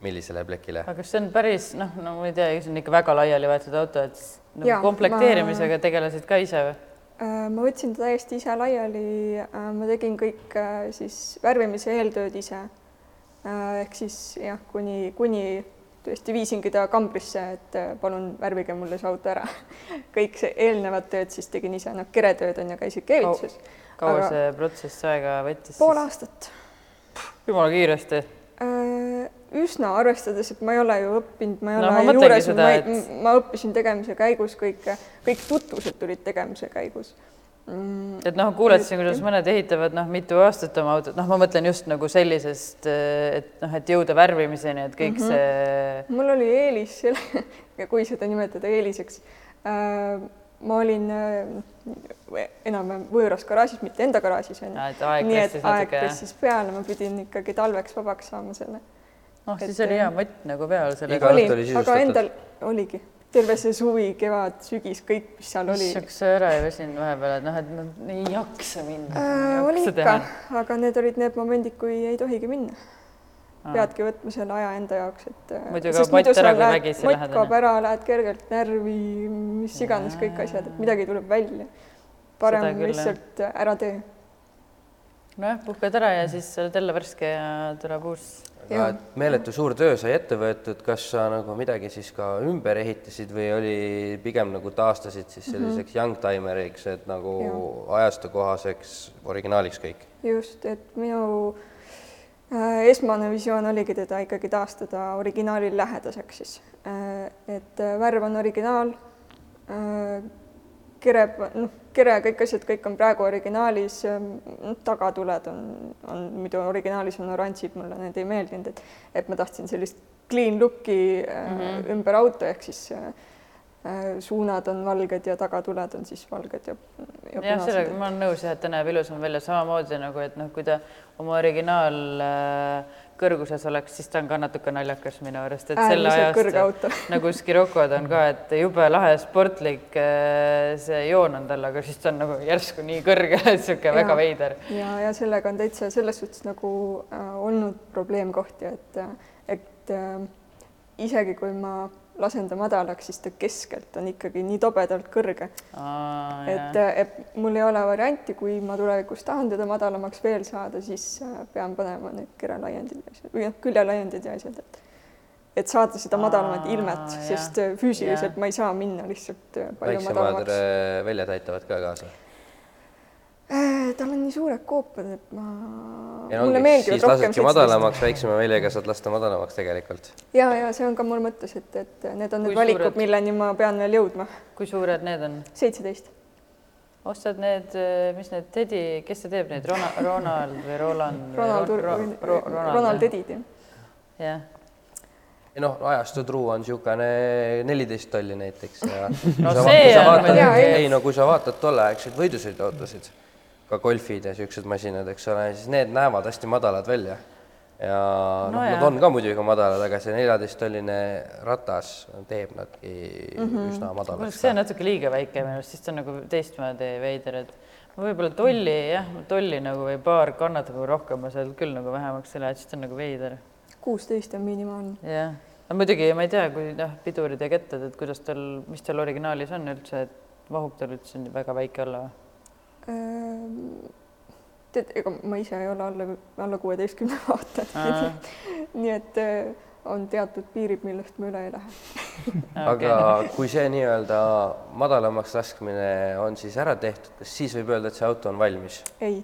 S1: millisele plekile.
S3: aga kas see on päris noh, no ma ei tea, see on ikka väga laiali võetud auto, et nagu
S5: Jaa,
S3: komplekteerimisega tegelesid ka ise või?
S5: Äh, ma võtsin ta täiesti ise laiali, ma tegin kõik äh, siis värvimise eeltööd ise. Äh, ehk siis jah, kuni, kuni tõesti viisingi ta kambrisse, et palun värvige mulle see auto ära. kõik see eelnevad tööd siis tegin ise, noh, keretööd on ju, käisid keevituses.
S3: kaua
S5: Aga-
S3: see protsess aega võttis?
S5: pool aastat.
S3: jumala kiiresti.
S5: üsna, arvestades, et ma ei ole ju õppinud, ma ei
S3: No
S5: ole
S3: mõtlengi
S5: juures,
S3: et-
S5: ma õppisin tegemise käigus kõike, kõik tutvused tulid tegemise käigus
S3: et noh, kuuled siin,
S5: Et-
S3: kuidas mõned ehitavad noh, mitu aastat oma autot, noh, ma mõtlen just nagu sellisest, et noh, et jõuda värvimiseni, et kõik mm -hmm. see
S5: mul oli eelis selle, kui seda nimetada eeliseks äh, ma olin äh, enam-vähem võõras garaažis, mitte enda garaažis onju. nii et aeg pressis peale, ma pidin ikkagi talveks vabaks saama selle.
S3: noh, siis
S5: et-
S3: oli hea mott nagu peal selle
S1: Iga
S5: oli,
S1: õhtu oli
S5: aga
S1: sisustatud.
S5: endal oligi terve see suvi, kevad, sügis, kõik, mis seal oli.
S3: ära ei väsinud vahepeal, et noh, et nad ei jaksa minna
S5: Äh, oli ikka, aga need olid need momendid, kui ei tohigi minna. peadki võtma selle aja enda jaoks, et äh,
S3: Muidu kaob mott ära, kui
S5: lähed-
S3: vägisi
S5: mott
S3: lähed,
S5: kaob
S3: onju.
S5: ära, lähed kergelt närvi, mis iganes kõik asjad, et midagi tuleb välja. parem lihtsalt äh, ära tee.
S3: nojah, puhkad ära ja siis oled jälle värske ja tuleb uus.
S1: Et meeletu suur töö sai ette võetud, kas sa nagu midagi siis ka ümber ehitasid või oli pigem nagu taastasid siis selliseks youngtimeriks, et nagu ajastukohaseks originaaliks kõik?
S5: just, et minu äh, esmane visioon oligi teda ikkagi taastada originaali lähedaseks siis äh,. et äh, värv on originaal äh,, kere, noh, kere, kõik asjad, kõik on praegu originaalis äh,, tagatuled on, on muidu originaalis on oranžid, mulle need ei meeldinud, et et ma tahtsin sellist clean look'i mm -hmm. ümber auto, ehk siis äh, suunad on valged ja tagatuled on siis valged ja, ja
S3: jah, sellega ma olen nõus jah, et ta näeb ilusam välja, samamoodi nagu, et noh, kui ta oma originaal äh, kõrguses oleks, siis ta on ka natuke naljakas minu arust, et selle ajast nagu Skirokod on ka, et jube lahe sportlik äh, see joon on tal, aga siis ta on nagu järsku nii kõrge, et niisugune väga veider.
S5: ja, ja sellega on täitsa selles suhtes nagu äh, olnud probleemkohti, et, et äh, isegi kui ma lasen ta madalaks, siis ta keskelt on ikkagi nii tobedalt kõrge, et, et mul ei ole varianti, kui ma tulevikus tahan teda madalamaks veel saada, siis äh, pean panema need kerelaiendid ja asjad või noh, küljelaiendid ja asjad, et et saada seda madalamat
S3: Aa,
S5: ilmet, sest äh, füüsiliselt
S3: Jah.
S5: ma ei saa minna lihtsalt äh, palju
S1: väiksemad
S5: madalamaks.
S1: äh, väljad aitavad ka kaasa.
S5: Äh, tal on nii suured koopad, et ma,
S1: no
S5: mulle meeldivad
S1: siis
S5: rohkem
S1: lasedki madalamaks, väiksema väljaga saad lasta madalamaks tegelikult.
S5: ja, ja see on ka mul mõttes, et, et need on
S3: Kui
S5: need valikud,
S3: suured?
S5: milleni ma pean veel jõudma.
S3: kui suured need on?
S5: seitseteist.
S3: ostad need, mis need Teddy, kes see teeb neid, Ronald, Ronald või Roland?
S5: Ronald, Ronald Edid, jah.
S3: jah,
S1: ja noh, ajastu truu on niisugune neliteist tolli näiteks ja
S3: No
S1: sa
S3: see
S1: sa
S3: on
S1: vaatad, ei no kui sa vaatad tolleaegseid võidusõiduautosid, ka golfid ja niisugused masinad, eks ole, siis need näevad hästi madalad välja. ja
S3: No
S1: noh, nad on ka muidugi madalad, aga see neljateisttolline ratas teeb nadki mm -hmm. üsna madalaks.
S3: see on natuke liiga väike minu arust, siis ta on nagu teistmoodi veider, et ma võib-olla tolli jah, tolli nagu või paar kannatab nagu rohkem, ma sealt küll nagu vähemaks ei lähe, siis ta on nagu veider.
S5: kuusteist on minimaalne.
S3: jah, aga muidugi ma ei tea, kui noh, pidurid ja kettad, et kuidas tal, mis tal originaalis on üldse, et mahub tal üldse väga väike olla või?
S5: Tead, ega ma ise ei ole alla, alla kuueteistkümne vaata. nii et äh, on teatud piirid, millest ma üle ei lähe.
S1: aga kui see nii-öelda madalamaks laskmine on siis ära tehtud, kas siis võib öelda, et see auto on valmis?
S5: ei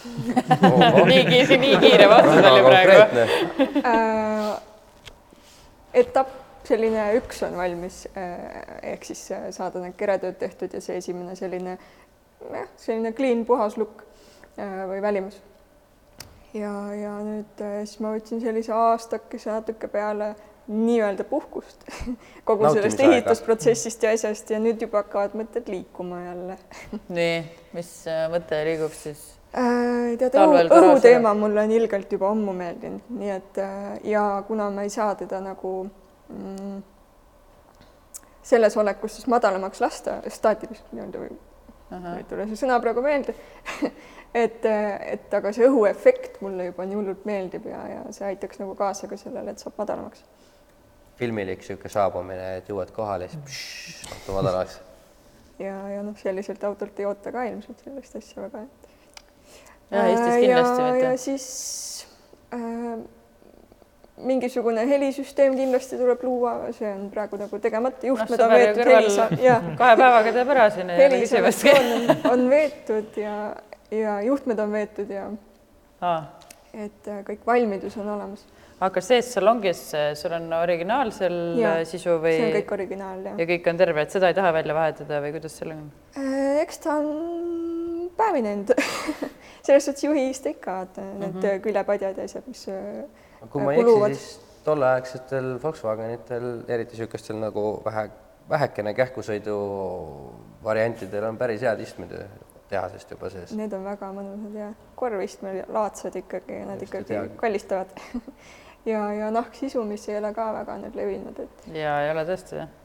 S3: nii kiire, nii kiire vastus oli praegu.
S5: äh, etapp selline üks on valmis äh, ehk siis äh, saada need keretööd tehtud ja see esimene selline jah, selline clean puhas look äh, või välimus. ja, ja nüüd äh, siis ma võtsin sellise aastakese natuke peale nii-öelda puhkust kogu sellest
S1: Nautimisaega.
S5: ehitusprotsessist ja asjast ja nüüd juba hakkavad mõtted liikuma jälle
S3: nii, mis äh, mõte liigub siis?
S5: Tead, õhuteema mulle on ilgelt juba ammu meeldinud, nii et ja kuna ma ei saa teda nagu mm, selles olekus siis madalamaks lasta, staatiliselt nii-öelda või ei tule see sõna praegu meelde et, et aga see õhuefekt mulle juba nii hullult meeldib ja, ja see aitaks nagu kaasa ka sellele, et saab madalamaks.
S1: filmilik niisugune saabumine, et jõuad kohale, siis auto madalaks.
S5: ja, ja noh, selliselt autolt ei oota ka ilmselt sellist asja väga, et.
S3: ja Eestis kindlasti
S5: ja,
S3: mitte.
S5: ja siis äh, mingisugune helisüsteem kindlasti tuleb luua, see on praegu nagu tegemata, juhtmed
S3: see
S5: on veetud, helisa- jah,
S3: kahe päevaga teeb ära siin.
S5: helisolatsioon on, on veetud ja, ja juhtmed on veetud ja et äh, kõik valmidus on olemas.
S3: aga sees salongis äh, sul on originaalsel äh, sisu või?
S5: see on kõik originaal ja,
S3: ja kõik on terve, et seda ei taha välja vahetada või kuidas sellega on?
S5: Äh, eks ta on päevinenud selles suhtes juhist ikka, et need mm -hmm. küljepadjad ja asjad, mis äh,
S1: kui ma ei eksi,
S5: kuluvad.
S1: siis tolleaegsetel Volkswagenitel, eriti niisugustel nagu vähe, vähekene kähkusõidu variantidel on päris head istmed tehasest juba sees.
S5: Need on väga mõnusad ja korvistmed laadsed ikkagi, nad
S1: Just,
S5: ikkagi
S1: hea.
S5: kallistavad ja, ja nahksisu, mis ei ole ka väga nüüd levinud, et,
S3: ja ei ole tõesti jah.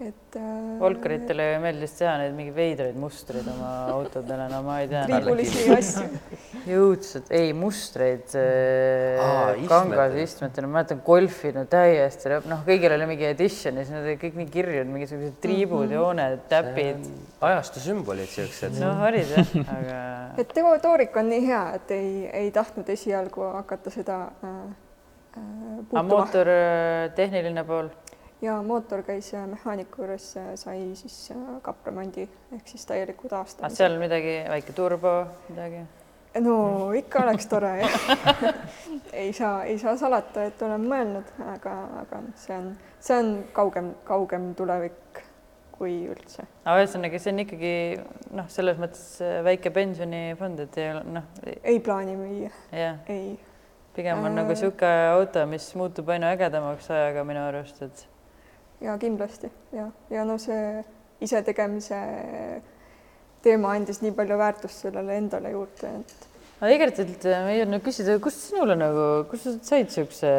S5: Et äh,
S3: Volkeritele ju meeldis teha neid mingeid veidraid mustreid oma autodele, no ma ei tea.
S5: triibulisi asju.
S3: jõudsad, ei mustreid äh, kangas
S1: istmetele.
S3: istmetele, ma mäletan golfi no täiesti, noh, kõigil oli mingi edition ja siis nad olid kõik nii kirjud, mingisugused triibud mm, jooned, täpid.
S1: ajastu sümbolid siuksed.
S3: noh, olid jah, aga
S5: et teo- toorik on nii hea, et ei, ei tahtnud esialgu hakata seda äh, äh,
S3: aga
S5: puutuma
S3: mootor, äh, tehniline pool,
S5: ja mootor käis äh, mehaaniku juures, äh, sai siis äh, kapremondi ehk siis täieliku taastamise.
S3: seal midagi, väike turbo, midagi?
S5: no ikka oleks tore jah ei saa, ei saa salata, et olen mõelnud, aga, aga see on, see on kaugem, kaugem tulevik kui üldse.
S3: aga ühesõnaga, see on ikkagi noh, selles mõttes väike pensionifond, et ei ole noh,
S5: ei plaani müüa,
S3: jah,
S5: ei.
S3: pigem on
S5: Äh.
S3: nagu niisugune auto, mis muutub aina ägedamaks ajaga minu arust, et
S5: ja kindlasti ja, ja no see isetegemise teema andis nii palju väärtust sellele endale juurde, et
S3: aga äh, ma ei jõudnud küsida, kust sinule nagu, kust sa said niisuguse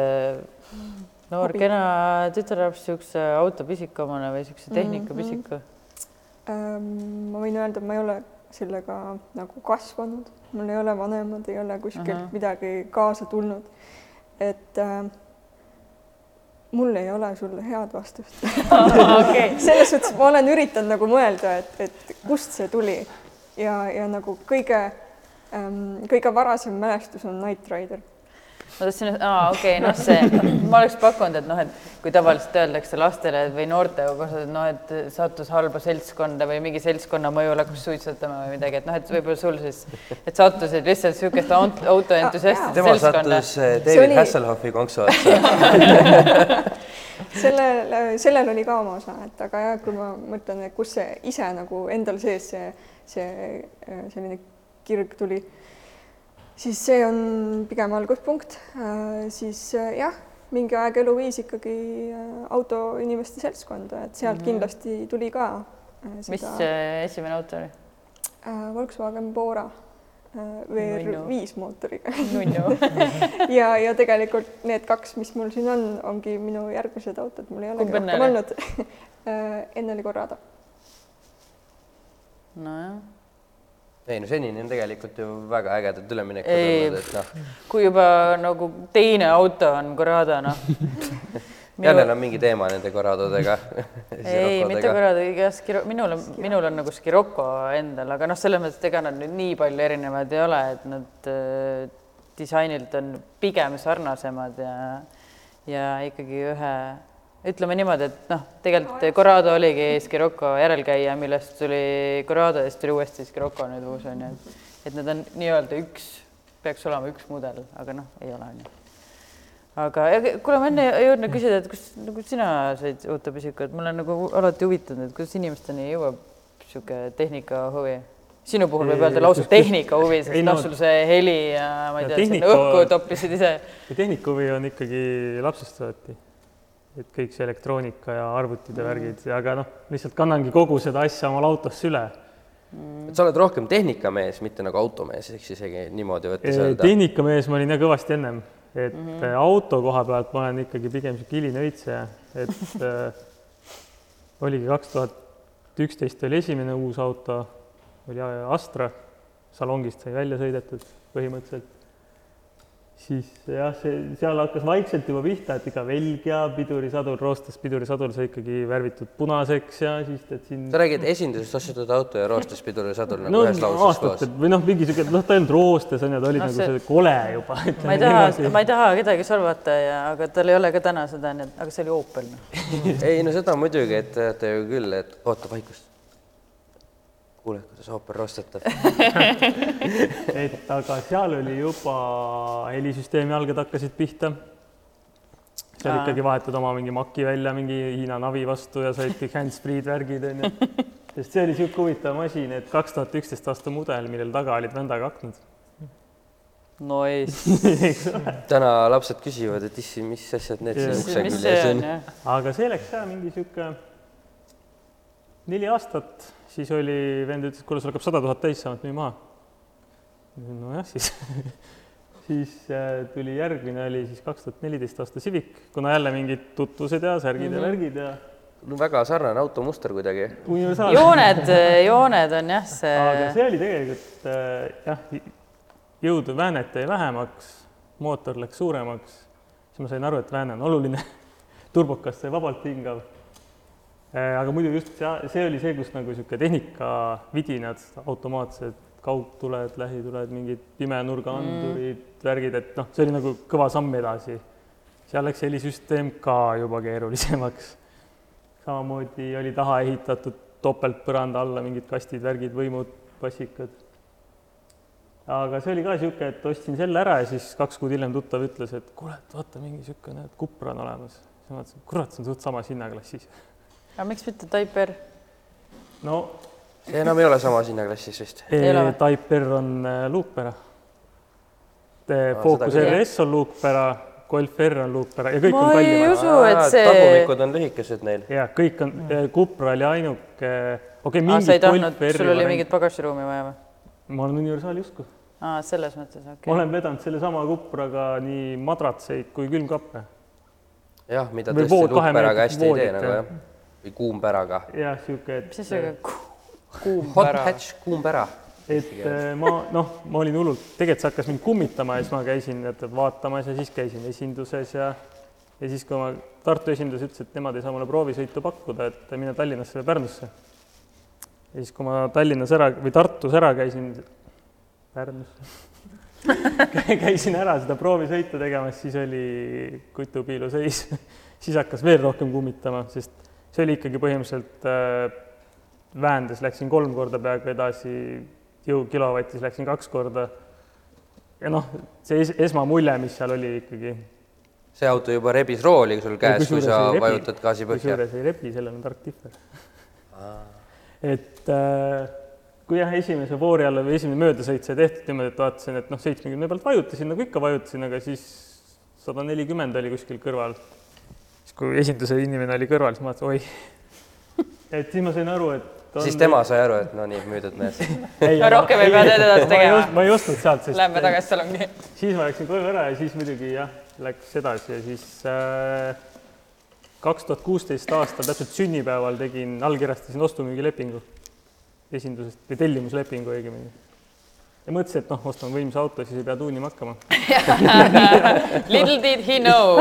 S3: noor
S5: Hobi.
S3: kena tütarlaps niisuguse autopisiku omane või niisuguse tehnikapisiku mm?
S5: ähm, ma võin öelda, et ma ei ole sellega nagu kasvanud, mul ei ole vanemad, ei ole kuskilt uh
S3: Ahah.
S5: -huh. midagi kaasa tulnud. et äh, mul ei ole sulle head vastust.
S3: Okei,
S5: selles suhtes ma olen üritanud nagu mõelda, et, et kust see tuli. Ja, ja nagu kõige ähm, kõige varasem mälestus on Knight Rider.
S3: Ma tahtsin, aa okei okay,, noh, see, ma oleks pakkunud, et noh, et kui tavaliselt öeldakse lastele või noorte kohta, et noh, et sattus halba seltskonda või mingi seltskonna mõjul hakkas suitsetama või midagi, et noh, et võib-olla sul siis, et sattusid lihtsalt niisugust aut- autoentusiastide
S1: tema
S3: seltskonda.
S1: sattus eh, David
S5: oli-
S1: Hasselhoffi konksu otsa.
S5: sellel, sellel oli ka oma osa, et aga jah, kui ma mõtlen, et kus see ise nagu endal sees see, see selline kirg tuli, siis see on pigem alguspunkt, siis äh, jah, mingi aeg eluviis ikkagi äh, autoinimeste seltskonda, et sealt
S3: Mhm.
S5: kindlasti tuli ka äh,
S3: mis
S5: seda
S3: see esimene auto oli?
S5: äh, Volkswagen Bora äh, VR5 mootoriga ja, ja tegelikult need kaks, mis mul siin on, ongi minu järgmised autod, mul ei olegi rohkem olnud. Äh, enne oli Corrado.
S3: nojah,
S1: ei no senini on tegelikult ju väga ägedad üleminekud olnud, et noh,
S3: kui juba nagu teine auto on Corrado, noh.
S1: jälle on mingi teema nende Corradodega.
S3: ei, mitte Corrado, iga Skiro, minul on, minul on nagu Scirocco endal, aga noh, selles mõttes, et ega nad nüüd nii palju erinevad ei ole, et nad äh, disainilt on pigem sarnasemad ja, ja ikkagi ühe, ütleme niimoodi, et noh, tegelikult Corrado oligi Scirocco järelkäija, millest tuli Corrado ja siis tuli uuesti Scirocco nüüd uus on ju, et, et need on nii-öelda üks, peaks olema üks mudel, aga noh, ei ole on ju aga kuule, ma enne ei jõudnud küsida, et kus nagu sina said autopisiku, et mul on nagu alati huvitanud, et kuidas inimesteni jõuab niisugune tehnikahuvi. sinu puhul võib öelda lausa
S4: kus-
S3: tehnikahuvi, sest noh
S4: no-
S3: sul see heli ja ma ei
S4: Ja
S3: tea, sinna
S4: tehnika-
S3: õhku toppisid ise.
S4: ja tehnikahuvi on ikkagi lapsest saati. Et kõik see elektroonika ja arvutid ja värgid, aga noh, lihtsalt kannangi kogu seda asja omale autosse üle.
S1: et sa oled rohkem tehnikamees, mitte nagu automees, eks isegi niimoodi võttes öelda.
S4: tehnikamees ma olin jah kõvasti ennem, et mm -hmm. auto koha pealt ma olen ikkagi pigem sihuke hiline õitseja, et äh, oligi kaks tuhat üksteist oli esimene uus auto, oli Astra, salongist sai välja sõidetud põhimõtteliselt siis jah, see, seal hakkas vaikselt juba pihta, et ikka velg ja pidurisadur, roostes pidurisadur sai ikkagi värvitud punaseks ja siis tead siin
S1: sa räägid esindusest ostetud auto ja roostes pidurisadur nagu
S4: no
S1: ühes lauses koos
S4: või noh, mingi sihuke, noh, ta ei olnud roostes onju, ta oli
S3: No
S4: nagu
S3: see-
S4: see kole juba.
S3: ma ei taha, ma ei taha kedagi solvata ja, aga tal ei ole ka täna seda, nii et, aga see oli Opel. noh.
S1: ei no seda muidugi, et te teate ju küll, et oota vaikust. Kuuled, kuidas ooper rostetab.
S4: et aga seal oli juba helisüsteemi alged hakkasid pihta. seal
S3: Aa.
S4: ikkagi vahetad oma mingi maki välja mingi Hiina navi vastu ja said kõik hands-free'd värgid onju. sest see oli sihuke huvitav masin, et kaks tuhat üksteist aasta mudel, millel taga olid vändaga aknad.
S3: Nice.
S1: täna lapsed küsivad, et issi, mis asjad need siin ukse küljes
S3: on
S4: aga see läks ka mingi sihuke neli aastat, siis oli, vend ütles, et kuule, sul hakkab sada tuhat täis saama, et müü maha. nojah, siis siis äh, tuli järgmine oli siis kaks tuhat neliteist aasta Civic, kuna jälle mingid tutvused ja särgid mm -hmm. ja värgid ja
S1: no väga sarnane automuster kuidagi.
S3: jooned, jooned on jah, see.
S4: aga see oli tegelikult äh, jah, jõudu väänet jäi vähemaks, mootor läks suuremaks, siis ma sain aru, et vääne on oluline turbokas sai vabalt hingav. Aga muidu just see, see oli see, kus nagu niisugune tehnikavidinad, automaatsed kaugtuled, lähituled, mingid pimenurgaandurid mm., värgid, et noh, see oli nagu kõva samm edasi. seal läks helisüsteem ka juba keerulisemaks. samamoodi oli taha ehitatud topeltpõranda alla mingid kastid, värgid, võimud, passikad. aga see oli ka niisugune, et ostsin selle ära ja siis kaks kuud hiljem tuttav ütles, et kuule, et vaata, mingi niisugune, näed, Cupra on olemas. siis ma mõtlesin, kurat, see on suht samas hinnaklassis.
S3: Aga miks mitte Type R?
S4: no
S1: see enam ei ole samas hinnaklassis vist.
S3: Ei või?
S4: Type R on äh, luukpära. Focus. RS on luukpära, Golf R on luukpära ja kõik
S3: ma
S4: on
S3: ei
S4: kallimad.
S3: usu, et see.
S1: tagumikud on lühikesed neil.
S4: ja kõik on, Cupra oli ainuke, okei okay,,
S3: ei
S4: mingid
S3: tahtnud
S4: Golf, R-i
S3: sul oli mingit pagasiruumi vaja või?
S4: ma olen universaali usku.
S3: aa, selles mõttes, okei
S4: ma
S3: okay..
S4: olen vedanud sellesama Cupraga nii madratseid kui külmkappe.
S1: jah, mida tõesti luukpäraga hästi ei tee nagu
S4: jah.
S1: Või kuumpäraga.
S4: jah, et
S3: mis asi see kuum
S1: Hot hatch, kuumpära.
S4: et äh, ma noh, ma olin hullult, tegelikult see hakkas mind kummitama ja siis ma käisin vaatamas ja siis käisin esinduses ja ja siis, kui ma Tartu esindus ütles, et nemad ei saa mulle proovisõitu pakkuda, et mine Tallinnasse või Pärnusse. ja siis, kui ma Tallinnas ära või Tartus ära käisin, Pärnusse käisin ära seda proovisõitu tegemas, siis oli kutupiilu seis siis hakkas veel rohkem kummitama, sest see oli ikkagi põhimõtteliselt äh, väändes läksin kolm korda peaaegu edasi, jõu kilovatis läksin kaks korda. ja noh, see es esmamulje, mis seal oli ikkagi.
S1: see auto juba rebis rooli sul käes, kui sa
S4: rebi.
S1: vajutad gaasi põhja.
S4: kusjuures ei rebi, sellel on tark tihver. et äh, kui jah, esimese foori alla või esimene möödasõit sai tehtud niimoodi, et vaatasin, et noh, seitsmekümne pealt vajutasin nagu ikka vajutasin, aga siis sada nelikümmend oli kuskil kõrval. Siis kui esinduse inimene oli kõrval, siis ma vaatasin, oih. et siis ma sain aru, et on...
S1: siis tema sai aru, et no nii, müüdud mees.
S4: ei,
S3: No rohkem ei pea edasi tegema.
S4: ma ei ostnud sealt, sest
S3: Lähme tagasi salongi.
S4: siis ma läksin koju ära ja siis muidugi jah, läks edasi ja siis kaks tuhat kuusteist aastal täpselt sünnipäeval tegin, allkirjastasin ostu-müügilepingu esindusest või tellimuslepingu õigemini. Ja mõtlesin, et noh, ostan võimsa auto, siis ei pea tuunima hakkama.
S3: Little did he know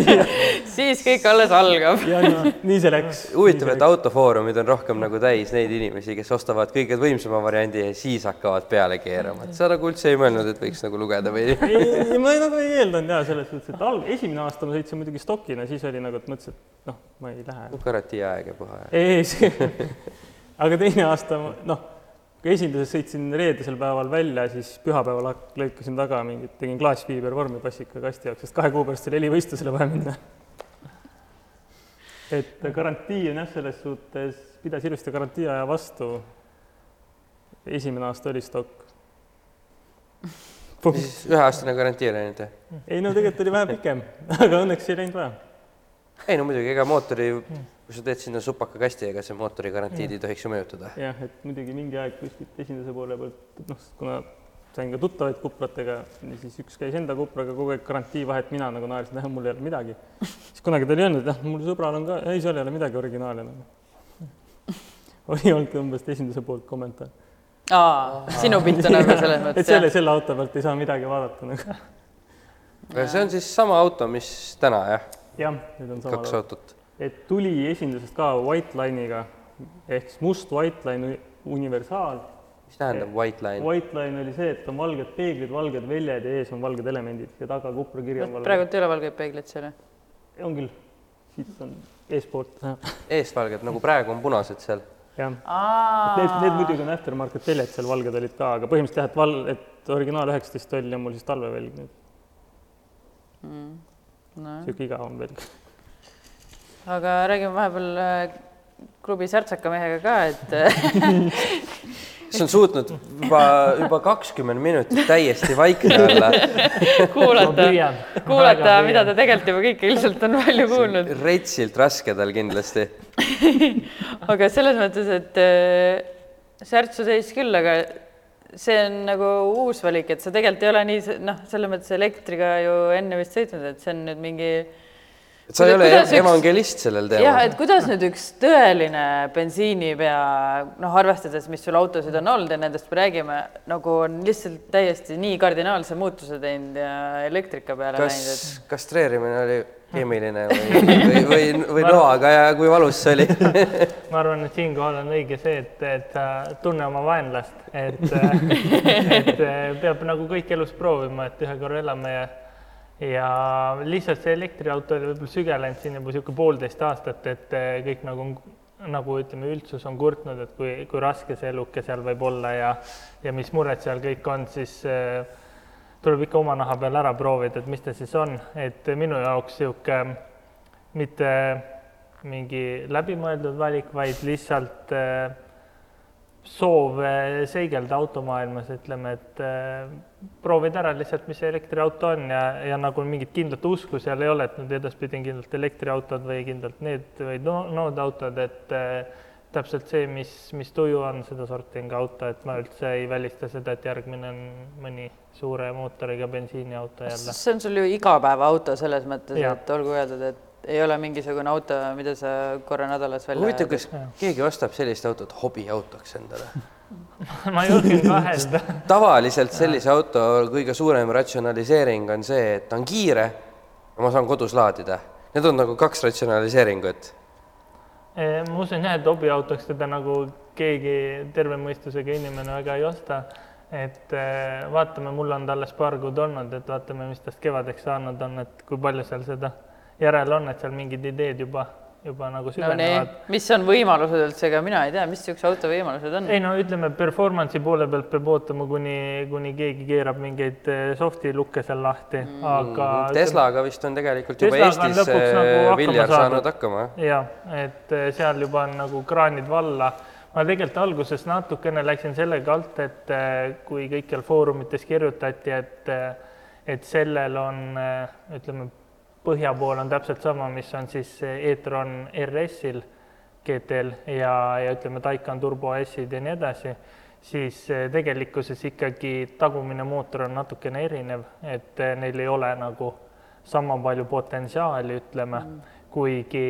S3: siis kõik alles algab.
S4: ja nii, nii see läks.
S1: huvitav, et autofoorumid on rohkem nagu täis neid inimesi, kes ostavad kõige võimsama variandi ja siis hakkavad peale keerama, et sa nagu üldse ei mõelnud, et võiks nagu lugeda või?
S4: ei, ei, ma ei, nagu ei eeldanud jaa, selles suhtes, et alg-, esimene aasta ma sõitsin muidugi stokina, siis oli nagu, et mõtlesin, et noh, ma ei lähe.
S1: garantiiaeg ja puha.
S4: ei, ei, see, aga teine aasta, noh, kui esinduses sõitsin reedesel päeval välja, siis pühapäeval lõikasin taga mingit, tegin klaasfiibervormi passika kasti jaoks, sest kahe kuu pärast oli helivõistlusele vaja minna. et garantii on jah, selles suhtes, pidas ilusti garantii aja vastu. esimene aasta oli stokk.
S1: siis üheaastane garantii oli ainult või?
S4: ei no tegelikult oli vähe pikem, aga õnneks ei läinud vaja.
S1: ei no muidugi, ega mootori, kui sa teed sinna supaka kasti, ega see mootori garantiid ei tohiks ju mõjutada.
S4: jah, et muidugi mingi aeg kuskilt esinduse poole pealt, noh, kuna sain ka tuttavaid kupratega, siis üks käis enda kupraga kogu aeg garantii vahet, mina nagu naersin, et mul ei ole midagi. siis kunagi ta oli öelnud, et noh, mul sõbral on ka, ei, seal ei ole midagi originaali nagu. oli olnud umbes esinduse poolt kommentaar.
S3: aa, sinu pilt on nagu selles
S4: et
S3: mõttes
S4: selle,
S3: jah?
S4: selle auto pealt ei saa midagi vaadata nagu.
S1: see on siis sama auto, mis täna jah,
S4: jah, need on
S1: kaks
S4: samad.
S1: autot.
S4: Et tuli esindusest ka white line'iga ehk siis must white line universaal.
S1: mis tähendab white line?
S4: White line oli see, et on valged peeglid, valged väljad ja ees on valged elemendid ja taga kuprikiri on valge.
S3: praegult ei ole valgeid peegleid seal jah?
S4: on küll, siit on eespoolt,
S1: eesvalged nagu praegu on punased seal.
S4: jah. Need, need muidugi on aftermarket väljad seal valged olid ka, aga põhimõtteliselt jah, et val-, et originaal üheksateist oli ja mul siis talvevälg nüüd,
S3: no
S4: sihuke igavam välg.
S3: Aga räägime vahepeal äh, klubi särtsaka mehega ka, et äh,
S1: see on suutnud juba, juba kakskümmend minutit täiesti vaikne olla.
S3: kuulata, kuulata mida ta tegelikult juba kõike ilmselt on palju kuulnud.
S1: retsilt raske tal kindlasti.
S3: aga selles mõttes, et äh, särtsu seis küll, aga see on nagu uus valik, et sa tegelikult ei ole nii noh, selles mõttes elektriga ju enne vist sõitnud, et see on nüüd mingi
S1: sa ei ole
S3: Kuidas üks-
S1: evangelist sellel
S3: jah,
S1: teemal.
S3: et kuidas nüüd üks tõeline bensiinipea, noh, arvestades, mis sul autosid on olnud ja nendest me räägime, nagu on lihtsalt täiesti nii kardinaalse muutuse teinud ja elektrika peale
S1: kas
S3: läinud,
S1: kastreerimine oli keemiline või, või, või, või noaga ja kui valus see oli?
S6: ma arvan, et siinkohal on õige see, et, et tunne oma vaenlast, et, et peab nagu kõik elus proovima, et ühe korra elame ja ja lihtsalt see elektriauto oli võib-olla sügelenud siin juba niisugune poolteist aastat, et äh, kõik nagu nagu ütleme, üldsus on kurtnud, et kui, kui raske see eluke seal võib olla ja ja mis mured seal kõik on, siis äh, tuleb ikka oma naha peal ära proovida, et mis ta siis on, et minu jaoks niisugune mitte mingi läbimõeldud valik, vaid lihtsalt äh, soov seigelda automaailmas, ütleme, et äh, proovida ära lihtsalt, mis see elektriauto on ja, ja nagu mingit kindlat usku seal ei ole, et nüüd edaspidi on kindlalt elektriautod või kindlalt need või no, noodautod, et äh, täpselt see, mis, mis tuju on, sedasorti on ka auto, et ma üldse ei välista seda, et järgmine on mõni suure mootoriga bensiiniauto jälle.
S3: see on sul ju igapäevaauto selles mõttes, et olgu öeldud, et ei ole mingisugune auto, mida sa korra nädalas välja
S1: huvitav, kas keegi ostab sellist autot hobiautoks endale?
S6: ma julgen kahelda.
S1: tavaliselt sellise auto kõige suurem ratsionaliseering on see, et ta on kiire ja ma saan kodus laadida. Need on nagu kaks ratsionaliseeringut.
S6: Ma usun jah, et hobiautoks teda nagu keegi terve mõistusega inimene väga ei osta. et vaatame, mul on ta alles paar kuud olnud, et vaatame, mis tast kevadeks saanud on, et kui palju seal seda järel on, et seal mingid ideed juba, juba nagu
S3: no
S6: süvenevad.,
S3: mis on võimalused üldse, ega mina ei tea, mis niisuguse auto võimalused on?
S6: ei no ütleme, performance'i poole pealt peab ootama, kuni, kuni keegi keerab mingeid eh, soft'i lukke seal lahti mm., aga
S1: Teslaga vist on tegelikult juba
S6: Teslaga on
S1: Eestis
S6: lõpuks nagu
S1: äh, Viljar saanud hakkama, jah.
S6: et eh, seal juba on nagu kraanid valla. ma tegelikult alguses natukene läksin sellega alt, et eh, kui kõikjal foorumites kirjutati, et, et sellel on, ütleme, põhja pool on täpselt sama, mis on siis e-tron RS-il GT-l ja, ja ütleme, Taycan Turbo S-id ja nii edasi, siis eh, tegelikkuses ikkagi tagumine mootor on natukene erinev, et eh, neil ei ole nagu sama palju potentsiaali, ütleme mm., kuigi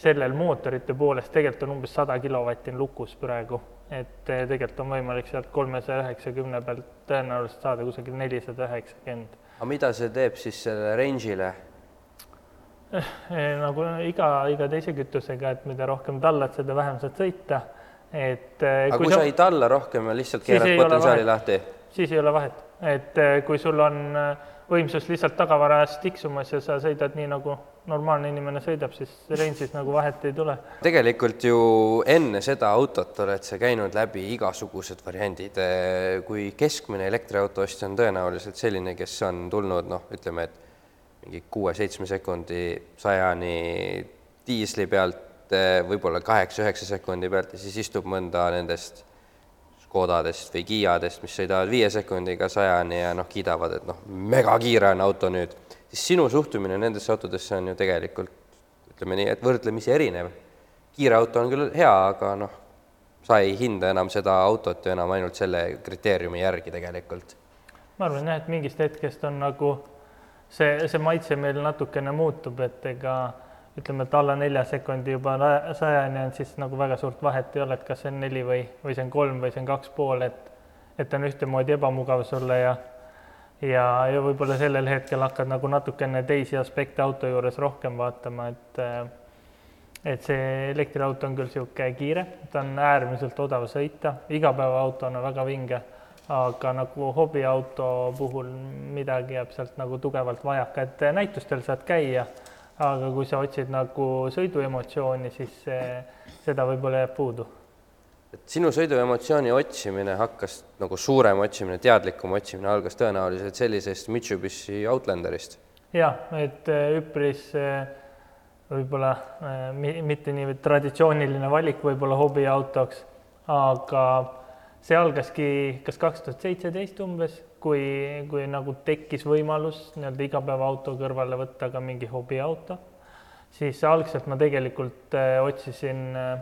S6: sellel mootorite poolest tegelikult on umbes sada kilovatti on lukus praegu, et eh, tegelikult on võimalik sealt kolmesaja üheksakümne pealt tõenäoliselt saada kusagil nelisada üheksakümmend.
S1: aga mida see teeb siis selle range'ile?
S6: Eh, nagu iga, iga teise kütusega, et mida rohkem tallad, seda vähem saad sõita. et eh,
S1: aga kui sa ei talla rohkem ja lihtsalt keerad potentsiaali lahti,
S6: siis ei ole vahet, et eh, kui sul on võimsus lihtsalt tagavaras tiksumas ja sa sõidad nii, nagu normaalne inimene sõidab, siis range'is nagu vahet ei tule.
S1: tegelikult ju enne seda autot oled sa käinud läbi igasugused variandid. kui keskmine elektriauto ostja on tõenäoliselt selline, kes on tulnud noh, ütleme, et mingi kuue-seitsme sekundi sajani diisli pealt, võib-olla kaheksa-üheksa sekundi pealt ja siis istub mõnda nendest Škodadest või Kiiadest, mis sõidavad viie sekundiga sajani ja noh, kiidavad, et noh, megakiire on auto nüüd, siis sinu suhtumine nendesse autodesse on ju tegelikult ütleme nii, et võrdlemisi erinev. kiire auto on küll hea, aga noh, sa ei hinda enam seda autot ju enam ainult selle kriteeriumi järgi tegelikult.
S6: ma arvan jah, et mingist hetkest on nagu see, see maitse meil natukene muutub, et ega ütleme, et alla nelja sekundi juba sajani on, siis nagu väga suurt vahet ei ole, et kas see on neli või, või see on kolm või see on kaks pool, et et on ühtemoodi ebamugav sulle ja ja, ja võib-olla sellel hetkel hakkad nagu natukene teisi aspekte auto juures rohkem vaatama, et et see elektriauto on küll niisugune kiire, ta on äärmiselt odav sõita, igapäevaautona väga vinge, aga nagu hobiauto puhul midagi jääb sealt nagu tugevalt vajaka, et näitustel saad käia, aga kui sa otsid nagu sõiduemotsiooni, siis see, seda võib-olla jääb puudu
S1: et sinu sõiduemotsiooni otsimine hakkas nagu suurem otsimine, teadlikum otsimine algas tõenäoliselt sellisest Mitsubishi Outlanderist.
S6: jah, et äh, üpris äh, võib-olla mi- mitte nii traditsiooniline valik võib-olla hobiautoks, aga see algaski kas kaks tuhat seitseteist umbes, kui, kui nagu tekkis võimalus nii-öelda igapäevaauto kõrvale võtta ka mingi hobiauto, siis algselt ma tegelikult äh, otsisin äh,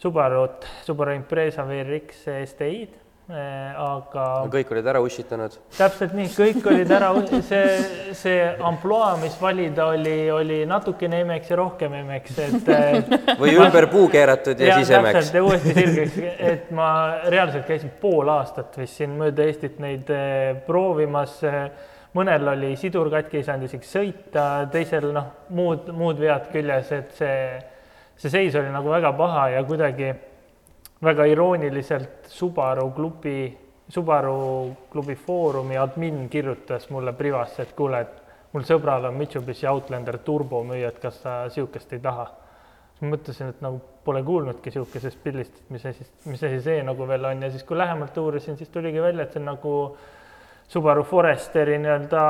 S6: Subarut, Subaru Impreza VRX STI-d aga
S1: kõik olid ära ussitanud.
S6: täpselt nii, kõik olid ära, see, see ampluaa, mis valida oli, oli natukene emeks ja rohkem emeks, et
S1: või ümber puu keeratud ja, ja siis emeks.
S6: ja uuesti sirgeks, et ma reaalselt käisin pool aastat vist siin mööda Eestit neid eh, proovimas. mõnel oli sidur katki, ei saanud isegi sõita, teisel noh, muud, muud vead küljes, et see, see seis oli nagu väga paha ja kuidagi väga irooniliselt Subaru klubi, Subaru klubi Foorumi admin kirjutas mulle privasse, et kuule, et mul sõbral on Mitsubishi Outlander turbo müüa, et kas sa niisugust ei taha. siis ma mõtlesin, et nagu pole kuulnudki niisugusest pillist, et mis asi, mis asi see nagu veel on ja siis, kui lähemalt uurisin, siis tuligi välja, et see on nagu Subaru Foresteri nii-öelda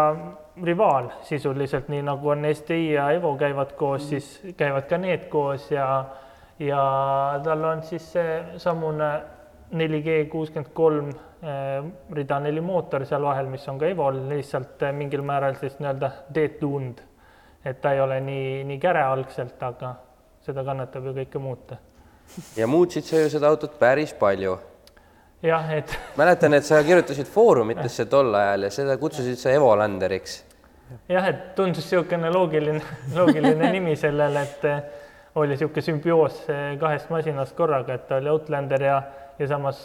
S6: rivaal sisuliselt, nii nagu on STI ja Evo käivad koos, siis käivad ka need koos ja ja tal on siis seesamune 4G kuuskümmend kolm rida neli mootor seal vahel, mis on ka Evol lihtsalt mingil määral siis nii-öelda detuned. et ta ei ole nii, nii käre algselt, aga seda kannatab ju kõike muuta.
S1: ja muutsid sa ju seda autot päris palju.
S6: jah, et
S1: mäletan, et sa kirjutasid foorumitesse tol ajal ja seda kutsusid sa Evolanderiks.
S6: jah, et tundus niisugune loogiline, loogiline nimi sellele, et oli niisugune sümbioos kahest masinast korraga, et ta oli Outlander ja, ja samas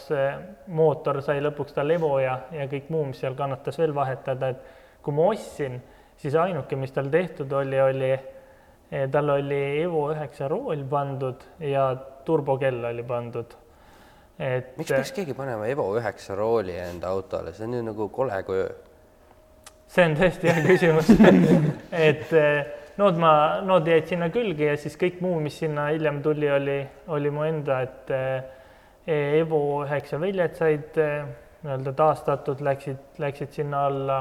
S6: mootor sai lõpuks tal Evo ja, ja kõik muu, mis seal kannatas veel vahetada, et kui ma ostsin, siis ainuke, mis tal tehtud oli, oli, tal oli Evo üheksa rool pandud ja turbokell oli pandud. et
S1: miks peaks keegi panema Evo üheksa rooli enda autole, see on ju nagu kole kui öö.
S6: see on tõesti hea küsimus et nood ma, nood jäid sinna külge ja siis kõik muu, mis sinna hiljem tuli, oli, oli mu enda, et eh, Evo üheksa väljad said eh, nii-öelda taastatud, läksid, läksid sinna alla,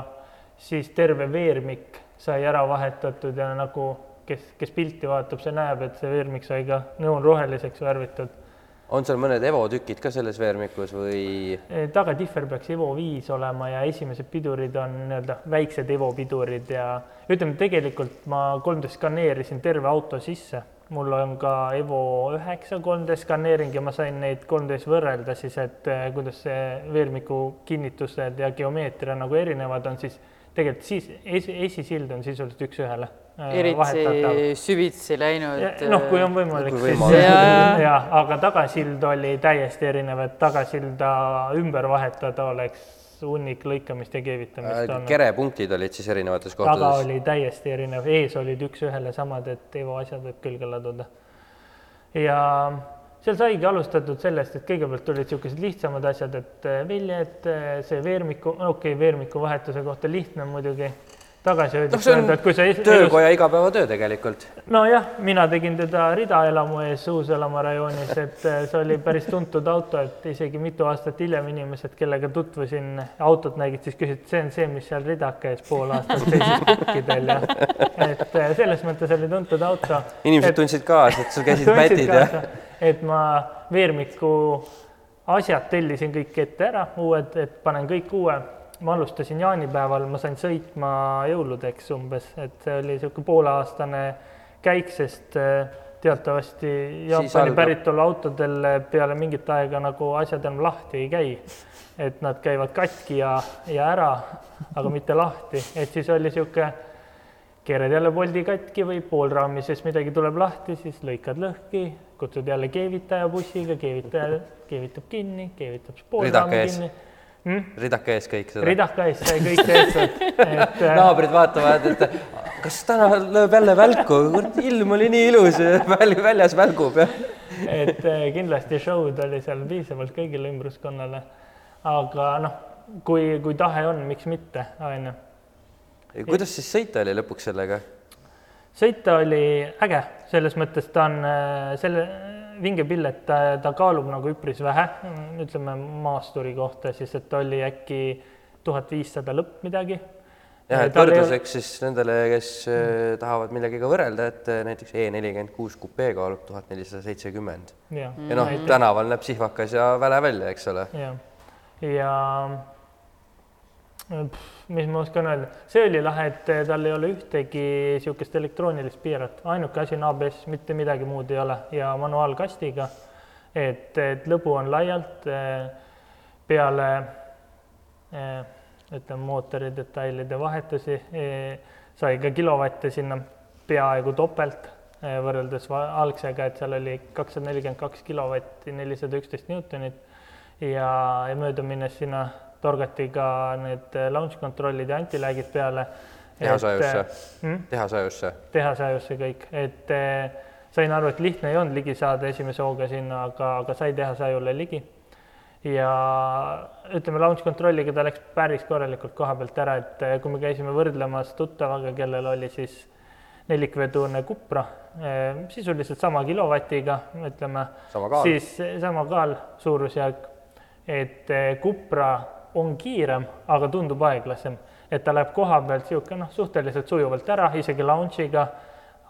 S6: siis terve veermik sai ära vahetatud ja nagu kes, kes pilti vaatab, see näeb, et see veermik sai ka neoonroheliseks värvitud.
S1: On seal mõned Evo tükid ka selles veermikus või?
S6: tagatihver peaks Evo viis olema ja esimesed pidurid on nii-öelda väiksed Evo pidurid ja ütleme, tegelikult ma 3D skaneerisin terve auto sisse, mul on ka Evo üheksa 3D skaneering ja ma sain neid 3D-s võrrelda siis, et kuidas see veermiku kinnitused ja geomeetria nagu erinevad on, siis tegelikult siis esi, esisild on sisuliselt üks-ühele
S3: eriti süvitsi läinud.
S6: noh, kui on võimalik, siis
S3: Ja-
S6: jah, aga tagasild oli täiesti erinev, et tagasilda ümber vahetada oleks hunnik lõikamist ja keevitamist olnud.
S1: kerepunktid olid siis erinevates
S6: taga
S1: kohtades?
S6: oli täiesti erinev, ees olid üks-ühele samad, et Evo asjad võib külge laduda. ja seal saigi alustatud sellest, et kõigepealt tulid niisugused lihtsamad asjad, et väljad, see veermiku, okei okay,, veermiku vahetuse kohta lihtne muidugi, tagasihoidlik öelda, et kui sa
S1: töökoja igapäevatöö tegelikult.
S6: nojah, mina tegin teda ridaelamu ees Uus-Elamu rajoonis, et eh, see oli päris tuntud auto, et isegi mitu aastat hiljem inimesed, kellega tutvusin, autot nägid, siis küsisid, see on see, mis seal ridaka ees pool aastat seisis pukkidel ja et eh, selles mõttes oli tuntud auto.
S1: inimesed tundsid kaasa, et sul käisid pätid ja
S6: et ma veermiku asjad tellisin kõik ette ära, uued, et panen kõik uue. Ma alustasin jaanipäeval, ma sain sõitma jõuludeks umbes, et see oli niisugune pooleaastane käik, sest äh, teatavasti Jaapani päritolu autodel peale mingit aega nagu asjad enam lahti ei käi. et nad käivad katki ja, ja ära, aga mitte lahti, et siis oli niisugune keerad jälle Bolti katki või poolraami sees midagi tuleb lahti, siis lõikad lõhki, kutsud jälle keevitaja bussiga, keevitaja keevitab kinni, keevitab
S1: ees.
S6: kinni hmm?.
S1: ridaka ees kõik seda.
S6: ridaka ees sai kõik tehtud, et äh,
S1: naabrid vaatavad, et kas täna lööb jälle välku, ilm oli nii ilus ja väl- väljas välgub ja.
S6: et äh, kindlasti show'd oli seal piisavalt kõigile ümbruskonnale. aga noh, kui, kui tahe on, miks mitte, on ju.
S1: kuidas siis sõita oli lõpuks sellega?
S6: Sõita oli äge, selles mõttes ta on äh, selle vingepillet, ta, ta kaalub nagu üpris vähe, ütleme maasturi kohta siis, et oli äkki tuhat viissada lõpp midagi.
S1: jah, et võrdluseks siis nendele, kes mm. tahavad millegagi võrrelda, et äh, näiteks E nelikümmend kuus kupee kaalub tuhat nelisada seitsekümmend.
S6: ja,
S1: ja noh, tänaval näeb sihvakas ja väle välja, eks ole.
S6: ja, ja mis ma oskan öelda, see oli lahe, et tal ei ole ühtegi niisugust elektroonilist piirat, ainuke asi on ABS, mitte midagi muud ei ole. Ja manuaalkastiga. et, et lõbu on laialt peale ütleme, mootori detailide vahetusi sai ka kilovatte sinna peaaegu topelt võrreldes algsega, et seal oli kakssada nelikümmend kaks kilovatti, nelisada üksteist Newtonit. Ja, ja mööda minnes sinna torgati ka need launch control'id ja antiläägid peale.
S1: tehasajusse
S6: hmm?,
S1: tehasajusse.
S6: tehasajusse kõik, et eh, sain aru, et lihtne ei olnud ligi saada esimese hooga sinna, aga, aga sai tehasajule ligi. ja ütleme, launch control'iga ta läks päris korralikult koha pealt ära, et kui me käisime võrdlemas tuttavaga, kellel oli siis nelikvedune Cupra sisuliselt sama kilovatiga, ütleme, siis sama kaal, suurusjärk, et Cupra on kiirem, aga tundub aeglasem, et ta läheb koha pealt niisugune noh, suhteliselt sujuvalt ära, isegi launch'iga,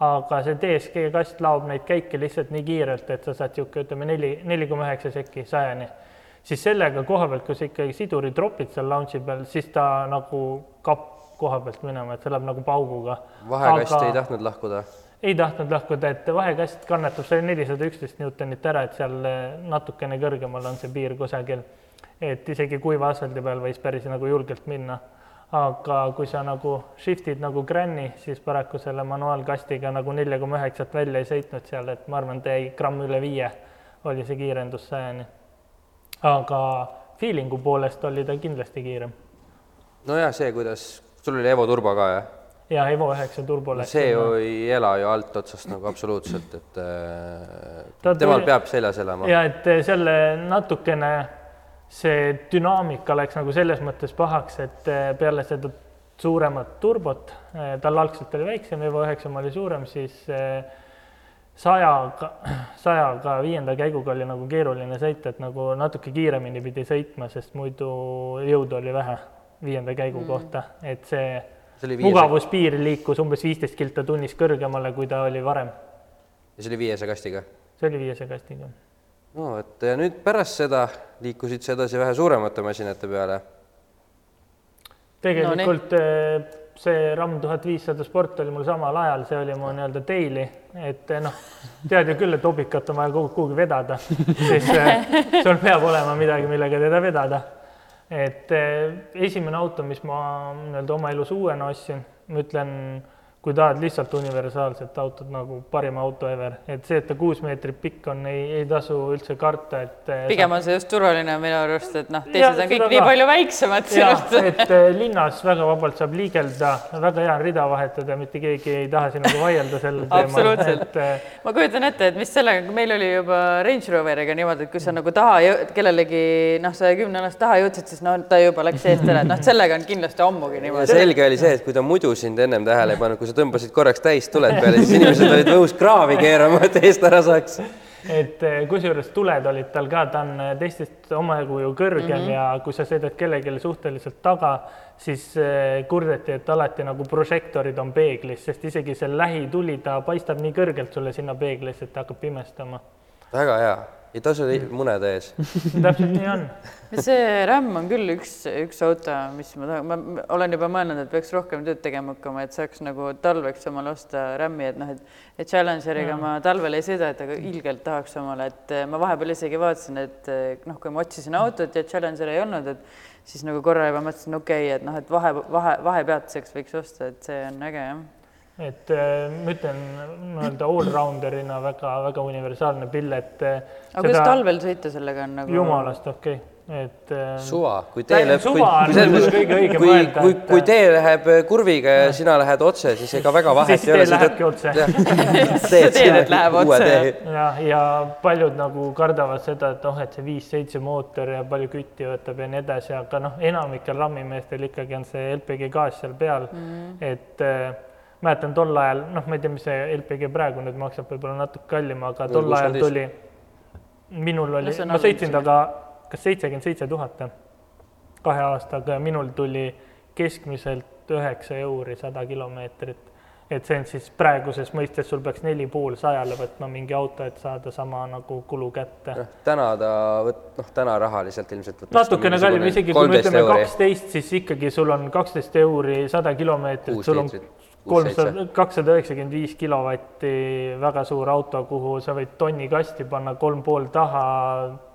S6: aga see DSG kast laob neid käike lihtsalt nii kiirelt, et sa saad niisugune, ütleme neli, neli koma üheksa sekki sajani. siis sellega koha pealt, kui sa ikkagi siduri tropid seal launch'i peal, siis ta nagu kapp koha pealt minema, et see läheb nagu pauguga.
S1: vahekast aga... ei tahtnud lahkuda?
S6: ei tahtnud lahkuda, et vahekast kannatab see nelisada üksteist Newtonit ära, et seal natukene kõrgemal on see piir kusagil et isegi kuiva asfaldi peal võis päris nagu julgelt minna. aga kui sa nagu shift'id nagu Granny, siis paraku selle manuaalkastiga nagu nelja koma üheksat välja ei sõitnud seal, et ma arvan, ta jäi gramm üle viie oli see kiirendus sajani. aga feeling'u poolest oli ta kindlasti kiirem.
S1: no ja see, kuidas, sul oli Evo turbo ka, jah?
S6: ja Evo üheksa turbo
S1: läks. see ju ei ela ju alt otsast nagu absoluutselt, et äh, temal tuli... peab seljas elama.
S6: ja et selle natukene see dünaamika läks nagu selles mõttes pahaks, et eh, peale seda suuremat turbot, eh, tal algselt oli väiksem, Evo üheksam oli suurem, siis eh, sajaga, sajaga viienda käiguga oli nagu keeruline sõita, et nagu natuke kiiremini pidi sõitma, sest muidu jõudu oli vähe viienda käigu mm. kohta, et see, see mugavuspiir liikus umbes viisteist kilta tunnis kõrgemale, kui ta oli varem.
S1: ja see oli viiese kastiga?
S6: see oli viiese kastiga
S1: no vot, ja nüüd pärast seda liikusid sa edasi vähe suuremate masinate peale?
S6: tegelikult no, see RAM tuhat viissada sport oli mul samal ajal, see oli mu nii-öelda daily, et eh, noh, tead ju küll, et obikat on vaja kuhugi vedada, siis eh, sul peab olema midagi, millega teda vedada. et esimene auto, mis ma nii-öelda oma elus uuena ostsin, ma ütlen kui tahad lihtsalt universaalset autot nagu parim auto ever, et see, et ta kuus meetrit pikk on, ei, ei tasu üldse karta, et
S3: eh, pigem sa... on see just turvaline minu arust, et noh, teised on kõik ka. nii palju väiksemad
S6: sinust. et eh, linnas väga vabalt saab liigelda, väga hea on rida vahetada, mitte keegi ei taha sinuga vaielda sel teemal.
S3: absoluutselt. Eh, ma kujutan ette, et mis sellega, meil oli juba Range Roveriga niimoodi, et kui sa nagu taha, kellelegi noh, saja kümne alast taha jõudsid, siis no ta juba läks eest ära, et noh, sellega on kindlasti ammugi niimoodi.
S1: selge oli see, et kui ta muidu sind ennem tähele ei pannud, kui sa tõmbasid korraks täistuled peale, siis inimesed olid õhus kraavi keerama, et eest ära saaks.
S6: et eh, kusjuures tuled olid tal ka, ta on eh, teistest omajagu ju kõrgem mm -hmm. ja kui sa sõidad kellelegi suhteliselt taga, siis eh, kurdeti, et alati nagu prožektorid on peeglis, sest isegi see lähituli, ta paistab nii kõrgelt sulle sinna peeglisse, et ta hakkab pimestama.
S1: väga hea ei tasu muned ees.
S6: Täpselt nii on.
S3: see RAM on küll üks, üks auto, mis ma tahan, ma olen juba mõelnud, et peaks rohkem tööd tegema hakkama, et saaks nagu talveks omale osta RAM-i, et noh, et, et Challengeriga ma talvel ei sõida, et aga ilgelt tahaks omale, et eh, ma vahepeal isegi vaatasin, et eh, noh, kui ma otsisin autot ja Challenger ei olnud, et siis nagu korra juba mõtlesin, okei okay,, et noh, et vahe, vahe, vahepeatuseks võiks osta, et see on äge jah
S6: et äh, ma ütlen nii-öelda allrounder'ina väga-väga universaalne pill, et äh,
S3: aga kuidas talvel sõita sellega on nagu?
S6: jumalast okei okay et äh,
S1: suva, kui tee läheb, kui,
S6: suva on
S1: kui
S6: nagu
S1: mõttes,
S6: kõige õigem
S1: kui,
S6: öelda,
S1: kui,
S6: et-
S1: kui tee läheb kurviga ja sina lähed otse, siis ega väga vahet
S6: siis
S1: ei ole.
S6: tee lähebki otse.
S1: teed
S3: teed, et läheb otse.
S6: ja, ja paljud nagu kardavad seda, et oh, et see viis-seitse mootor ja palju kütti võtab ja nii edasi, aga noh, enamikel rammimeestel ikkagi on see LPG gaas seal peal mm., et äh, mäletan tol ajal, noh, ma ei tea, mis see LPG praegu nüüd maksab, võib-olla natuke kallim, aga tol ajal tuli, minul oli, ma sõitsin temaga kas seitsekümmend seitse tuhat kahe aastaga ja minul tuli keskmiselt üheksa euri sada kilomeetrit. et see on siis praeguses mõistes, sul peaks neli pool sajale võtma mingi auto, et saada sama nagu kulu kätte.
S1: noh, täna ta võt-, noh, täna rahaliselt ilmselt võtab
S6: natukene kallim, isegi kui me ütleme kaksteist, siis ikkagi sul on kaksteist euri sada kilomeetrit, sul on kolmsada, kakssada üheksakümmend viis kilovatti, väga suur auto, kuhu sa võid tonni kasti panna, kolm pool taha,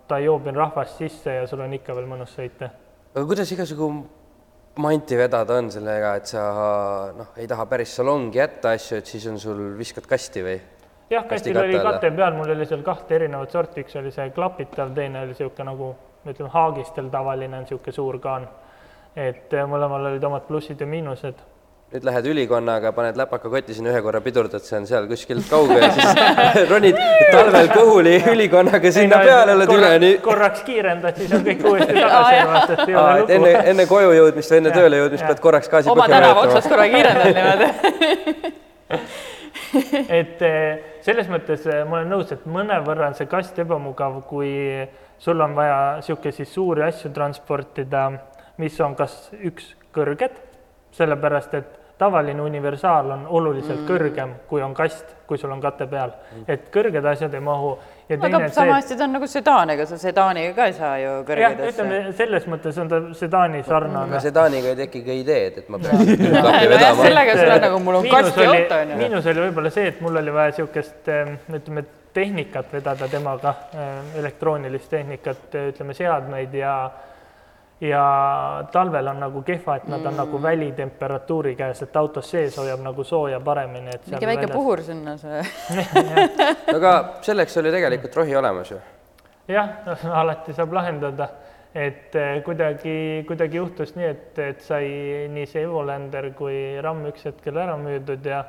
S6: ta ei joobin rahvast sisse ja sul on ikka veel mõnus sõita.
S1: aga kuidas igasugu manti vedada on sellega, et sa noh, ei taha päris salongi jätta asju, et siis on sul, viskad kasti või?
S6: jah,
S1: Kasti
S6: kastil oli
S1: kate
S6: peal, mul oli seal kahte erinevat sorti, üks oli see klapitav, teine oli niisugune nagu ütleme, haagistel tavaline niisugune suur kaan. et eh, mõlemal olid omad plussid ja miinused
S1: nüüd lähed ülikonnaga, paned läpaka kotti sinna ühe korra pidurdad, see on seal kuskil kaugel, siis ronid talvel kõhuli ülikonnaga sinna peale, oled üleni.
S6: korraks kiirendad, siis on kõik uuesti tagasi ja vaatad, et ei ole
S1: et enne,
S6: lugu.
S1: enne koju jõudmist või enne tööle jõudmist pead korraks gaasi
S3: oma tänava otsast korra kiirendad niimoodi.
S6: et eh, selles mõttes eh, ma olen nõus, et mõnevõrra on see kast ebamugav, kui sul on vaja niisuguseid siis suuri asju transportida, mis on kas üks kõrged, sellepärast et tavaline universaal on oluliselt mm. kõrgem, kui on kast, kui sul on kate peal, et kõrged asjad ei mahu. ja
S3: aga
S6: teine
S3: sama hästi ta on nagu sedaan, ega sa sedaaniga ka ei saa ju kõrgeid
S6: ütleme selles mõttes on ta sedaani sarnane
S1: aga sedaaniga ei teki ka ideed, et ma pean
S3: nojah,
S1: vedama.
S3: sellega sul on nagu, mul on
S6: Miinus
S3: kasti
S6: oli-
S3: auto on ju.
S6: miinus oli võib-olla see, et mul oli vaja niisugust ütleme, tehnikat vedada temaga, elektroonilist tehnikat, ütleme seadmeid ja ja talvel on nagu kehva, et nad on nagu
S3: Mm.
S6: välitemperatuuri käes, et autos sees hoiab nagu sooja paremini, et
S3: mingi väike
S6: väljas-
S3: puhur sinna see.
S1: aga selleks oli tegelikult rohi olemas ju.
S6: jah, alati saab lahendada, et eh, kuidagi, kuidagi juhtus nii, et, et sai nii see Evolander kui RAM üks hetkel ära müüdud ja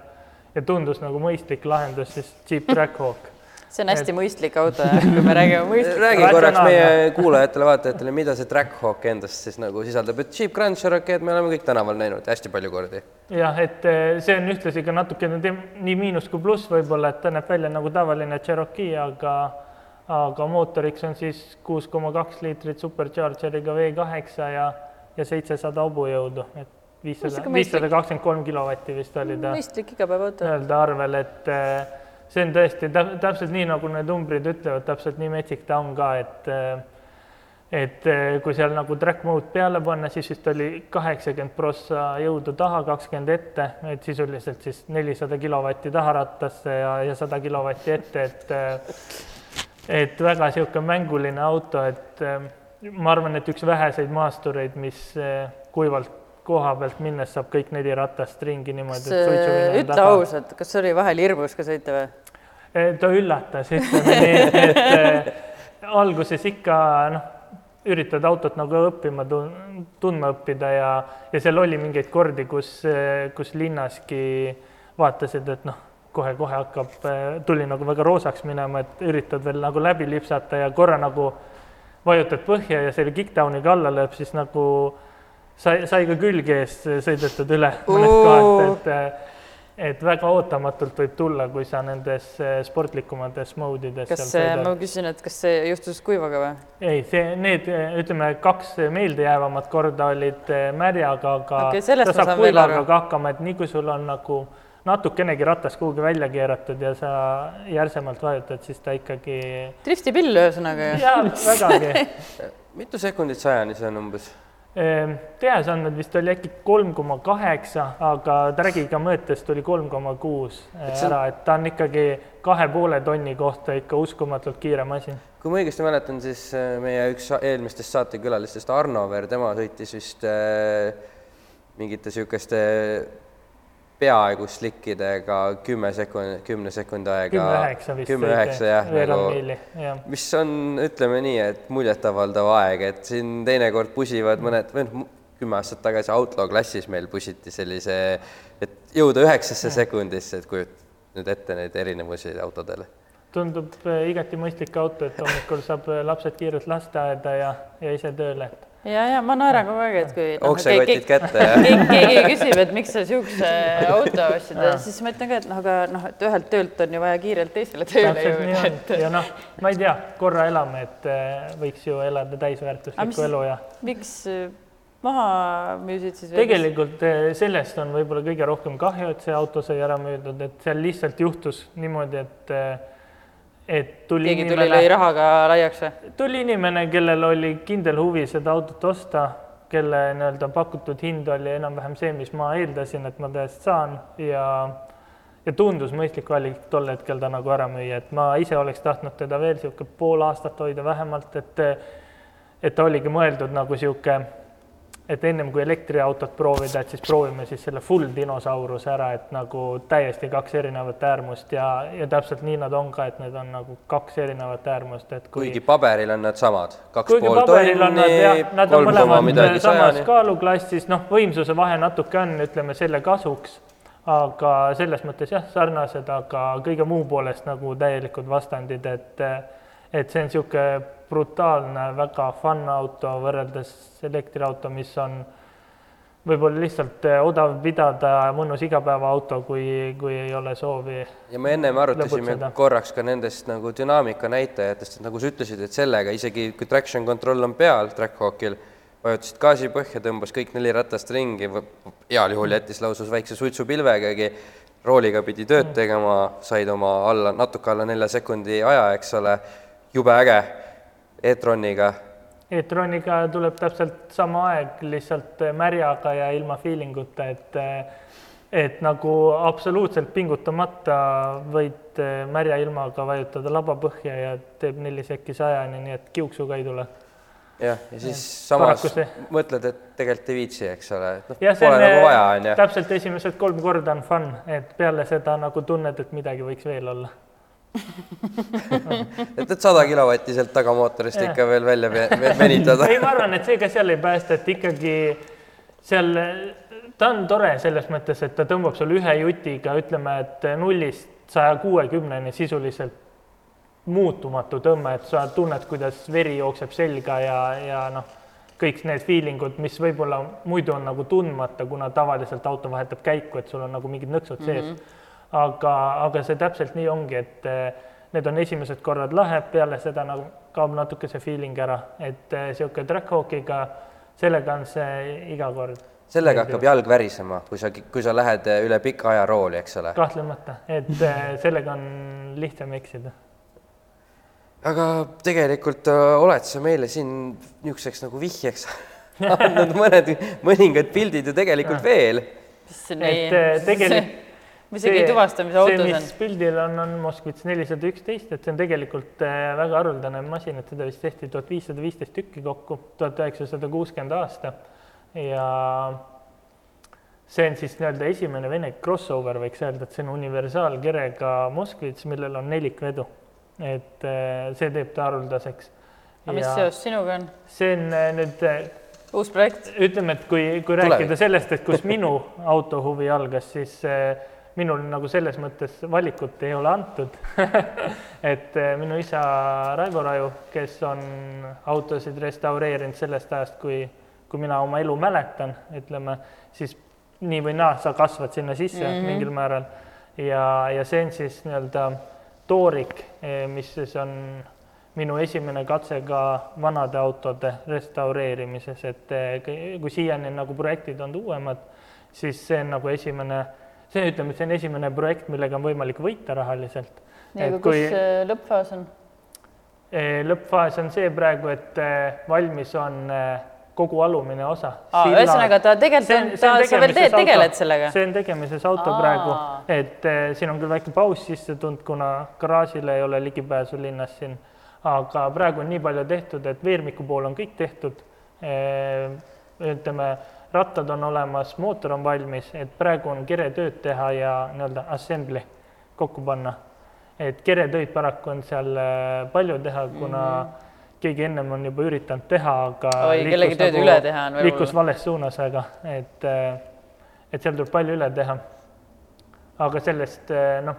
S6: ja tundus nagu mõistlik lahendus, siis Jeep Trackhawk.
S3: See on hästi mõistlik auto, kui me räägime mõistlikust.
S1: räägi korraks meie kuulajatele-vaatajatele, mida see Trackhawk endast siis nagu sisaldab, et Jeep Grand Cherokee'd me oleme kõik tänaval näinud hästi palju kordi.
S6: jah, et eh, see on ühtlasi ka natukene nii miinus kui pluss võib-olla, et ta näeb välja nagu tavaline Cherokee, aga aga mootoriks on siis kuus koma kaks liitrit superchargeriga V kaheksa ja, ja seitsesada hobujõudu, et viissada, viissada kakskümmend kolm kilovatti vist oli ta
S3: mõistlik igapäevaauto.
S6: nii-öelda arvel, et eh, see on tõesti tä- täpselt nii, nagu need numbrid ütlevad, täpselt nii metsik ta on ka, et et eh, kui seal nagu track mode peale panna, siis vist oli kaheksakümmend prossa jõudu taha, kakskümmend ette, et sisuliselt siis nelisada kilovatti taharattasse ja, ja sada kilovatti ette, et eh, et väga niisugune mänguline auto, et eh, ma arvan, et üks väheseid maastureid, mis kuivalt koha pealt minnes saab kõik neli ratast ringi niimoodi, et suitsuvili on
S3: ütle
S6: taga.
S3: ausalt, kas oli vahel hirmus ka sõita või?
S6: Eh, ta üllatas, ütleme nii, et eh, alguses ikka noh, üritad autot nagu õppima, tundma õppida ja, ja seal oli mingeid kordi, kus, kus linnaski vaatasid, et noh, kohe-kohe hakkab, tuli nagu väga roosaks minema, et üritad veel nagu läbi lipsata ja korra nagu vajutad põhja ja selle kick-down'iga alla lööb, siis nagu sai, sai ka külge eest sõidetud üle mõnest
S3: Oo.
S6: kohast, et et väga ootamatult võib tulla, kui sa nendes eh, sportlikumates mode ides
S3: kas ma küsin, et kas see juhtus kuivaga või?
S6: ei, see, need ütleme, kaks meeldejäävamat korda olid eh, märjaga, aga saab
S3: saan veel
S6: kuivaga ka hakkama, et nii kui sul on nagu natukenegi ratas kuhugi välja keeratud ja sa järsemalt vajutad, siis ta ikkagi
S3: driftipill ühesõnaga ju.
S6: ja vägagi
S1: mitu sekundit sajani see on umbes?
S6: Ehm, tehase andmed vist oli äkki kolm koma kaheksa, aga track'iga mõõtes tuli kolm koma kuus
S1: on-
S6: ära, et ta on ikkagi kahe poole tonni kohta ikka uskumatult kiire masin.
S1: kui ma õigesti mäletan, siis äh, meie üks eelmistest saatekülalistest, Arno Veer, tema sõitis vist äh, mingite niisuguste peaaegu slikkidega kümme sekund, kümne sekundi aega.
S6: kümme üheksa vist.
S1: kümme üheksa jah, nagu mis on, ütleme nii, et muljetavaldav aeg, et siin teinekord pusivad mõned, või noh, kümme aastat tagasi Outlaw klassis meil pusiti sellise, et jõuda üheksasse sekundisse, et kujutad nüüd ette neid erinevusi autodele.
S6: tundub äh, igati mõistlik auto, et hommikul saab äh, lapsed kiirelt lasteaeda ja, ja ise tööle, et
S3: ja, ja ma naeran kogu aeg, et kui noh,
S1: oksekotid kätte ja
S3: keegi, keegi küsib, et miks sa siukse auto ostsid ja siis ma ütlen ka, et noh, aga noh, et ühelt töölt on ju vaja kiirelt teisele tööle jõuda,
S6: on. ja noh, ma ei tea, korra elame, et äh, võiks ju elada täisväärtuslikku elu ja
S3: miks äh, maha müüsid siis?
S6: tegelikult eh, sellest on võib-olla kõige rohkem kahju, et see auto sai ära müüdud, et seal lihtsalt juhtus niimoodi, et et tuli
S3: keegi tuli, lõi
S6: inimene,
S3: rahaga laiaks või?
S6: tuli inimene, kellel oli kindel huvi seda autot osta, kelle nii-öelda pakutud hind oli enam-vähem see, mis ma eeldasin, et ma tõesti saan ja ja tundus mõistlik valik tol hetkel ta nagu ära müüa, et ma ise oleks tahtnud teda veel niisugune pool aastat hoida vähemalt, et et ta oligi mõeldud nagu niisugune et ennem kui elektriautot proovida, et siis proovime siis selle full dinosauruse ära, et nagu täiesti kaks erinevat äärmust ja, ja täpselt nii nad on ka, et need on nagu kaks erinevat äärmust, et kui
S1: kuigi paberil on nad samad, kaks
S6: kuigi
S1: pool tonni, kolm koma
S6: mõlemad
S1: midagi
S6: samas
S1: sajani.
S6: kaaluklassis, noh, võimsuse vahe natuke on, ütleme selle kasuks, aga selles mõttes jah, sarnased, aga kõige muu poolest nagu täielikud vastandid, et et see on niisugune brutaalne, väga fun auto võrreldes elektriauto, mis on võib-olla lihtsalt eh, odav pidada, mõnus igapäevaauto, kui, kui ei ole soovi
S1: ja me ennem arutasime
S6: lõbutseda.
S1: korraks ka nendest nagu dünaamika näitajatest, et nagu sa ütlesid, et sellega isegi kui traction control on peal Trackhawkil, vajutasid gaasi põhja, tõmbas kõik neli ratast ringi, heal juhul jättis lausa väikse suitsupilvegagi, rooliga pidi tööd tegema, said oma alla, natuke alla nelja sekundi aja, eks ole, jube äge e-troniga
S6: e-troniga tuleb täpselt sama aeg lihtsalt märjaga ja ilma feeling uta, et et nagu absoluutselt pingutamata võid märja ilmaga vajutada laba põhja ja teeb neli sekki sajani, nii et kiuksuga ei tule.
S1: jah, ja siis samas
S6: paraku see-
S1: mõtled, et tegelikult ei viitsi, eks ole, et noh, pole nagu vaja, on ju.
S6: täpselt esimesed kolm korda on fun, et peale seda nagu tunned, et midagi võiks veel olla.
S1: et, et sada kilovatti sealt tagamootorist ikka veel välja ve- ve- venitada.
S6: ei, ma arvan, et see ka seal ei päästa, et ikkagi seal ta on tore selles mõttes, et ta tõmbab sul ühe jutiga, ütleme, et nullist saja kuuekümneni sisuliselt muutumatu tõmme, et sa tunned, kuidas veri jookseb selga ja, ja noh, kõik need feeling ud, mis võib-olla muidu on nagu tundmata, kuna tavaliselt auto vahetab käiku, et sul on nagu mingid nõksud sees mm. -hmm. aga, aga see täpselt nii ongi, et eh, need on esimesed korrad lahe, peale seda nagu kaob natuke see feeling ära, et niisugune Trackhawkiga, sellega on see iga kord
S1: sellega hakkab jalg värisema, kui sa, kui sa lähed üle pika aja rooli, eks ole.
S6: kahtlemata, et eh, sellega on lihtsam eksida.
S1: aga tegelikult oled sa meile siin niisuguseks nagu vihjeks andnud mõned, mõningad pildid ju tegelikult veel.
S3: mis see
S6: et eh, tegelikult
S3: ma isegi ei tuvasta, mis auto see on
S6: mis. pildil on, on Moskvitš nelisada üksteist, et see on tegelikult eh, väga haruldane masin, et seda vist tehti tuhat viissada viisteist tükki kokku, tuhat üheksasada kuuskümmend aasta ja see on siis nii-öelda esimene Vene crossover, võiks öelda, et see on universaalkerega Moskvitš, millel on nelikvedu. et eh, see teeb ta haruldaseks.
S3: aga mis seos sinuga on?
S6: see on eh, nüüd
S3: uus projekt?
S6: ütleme, et kui, kui
S1: Tulevik.
S6: rääkida sellest, et kus minu autohuvi algas, siis minul nagu selles mõttes valikut ei ole antud. et eh, minu isa Raivo Raju, kes on autosid restaureerinud sellest ajast, kui, kui mina oma elu mäletan, ütleme, siis nii või naa, sa kasvad sinna sisse mm -hmm. mingil määral ja, ja see on siis nii-öelda toorik, mis siis on minu esimene katse ka vanade autode restaureerimises, et eh, kui siiani on nagu projektid olnud uuemad, siis see on nagu esimene, see ütleme, see on esimene projekt, millega on võimalik võita rahaliselt.
S3: nii, aga kus see lõppfaas on?
S6: eh, lõppfaas on see praegu, et eh, valmis on eh, kogu alumine osa.
S3: ühesõnaga ta tegelikult on, ta, sa veel teed, tegeled sellega?
S6: see on tegemises auto
S3: Aa.
S6: praegu, et eh, siin on küll väike paus sisse tulnud, kuna garaažile ei ole ligipääsu linnas siin, aga praegu on nii palju tehtud, et veermiku pool on kõik tehtud. ütleme, rattad on olemas, mootor on valmis, et praegu on keretööd teha ja nii-öelda assembly kokku panna. et keretöid paraku on seal äh, palju teha, kuna mm -hmm. keegi ennem on juba üritanud teha, aga
S3: Oi, kellegi tööd üle teha on
S6: liikus vales suunas väga, et, äh, et seal tuleb palju üle teha. aga sellest äh, noh,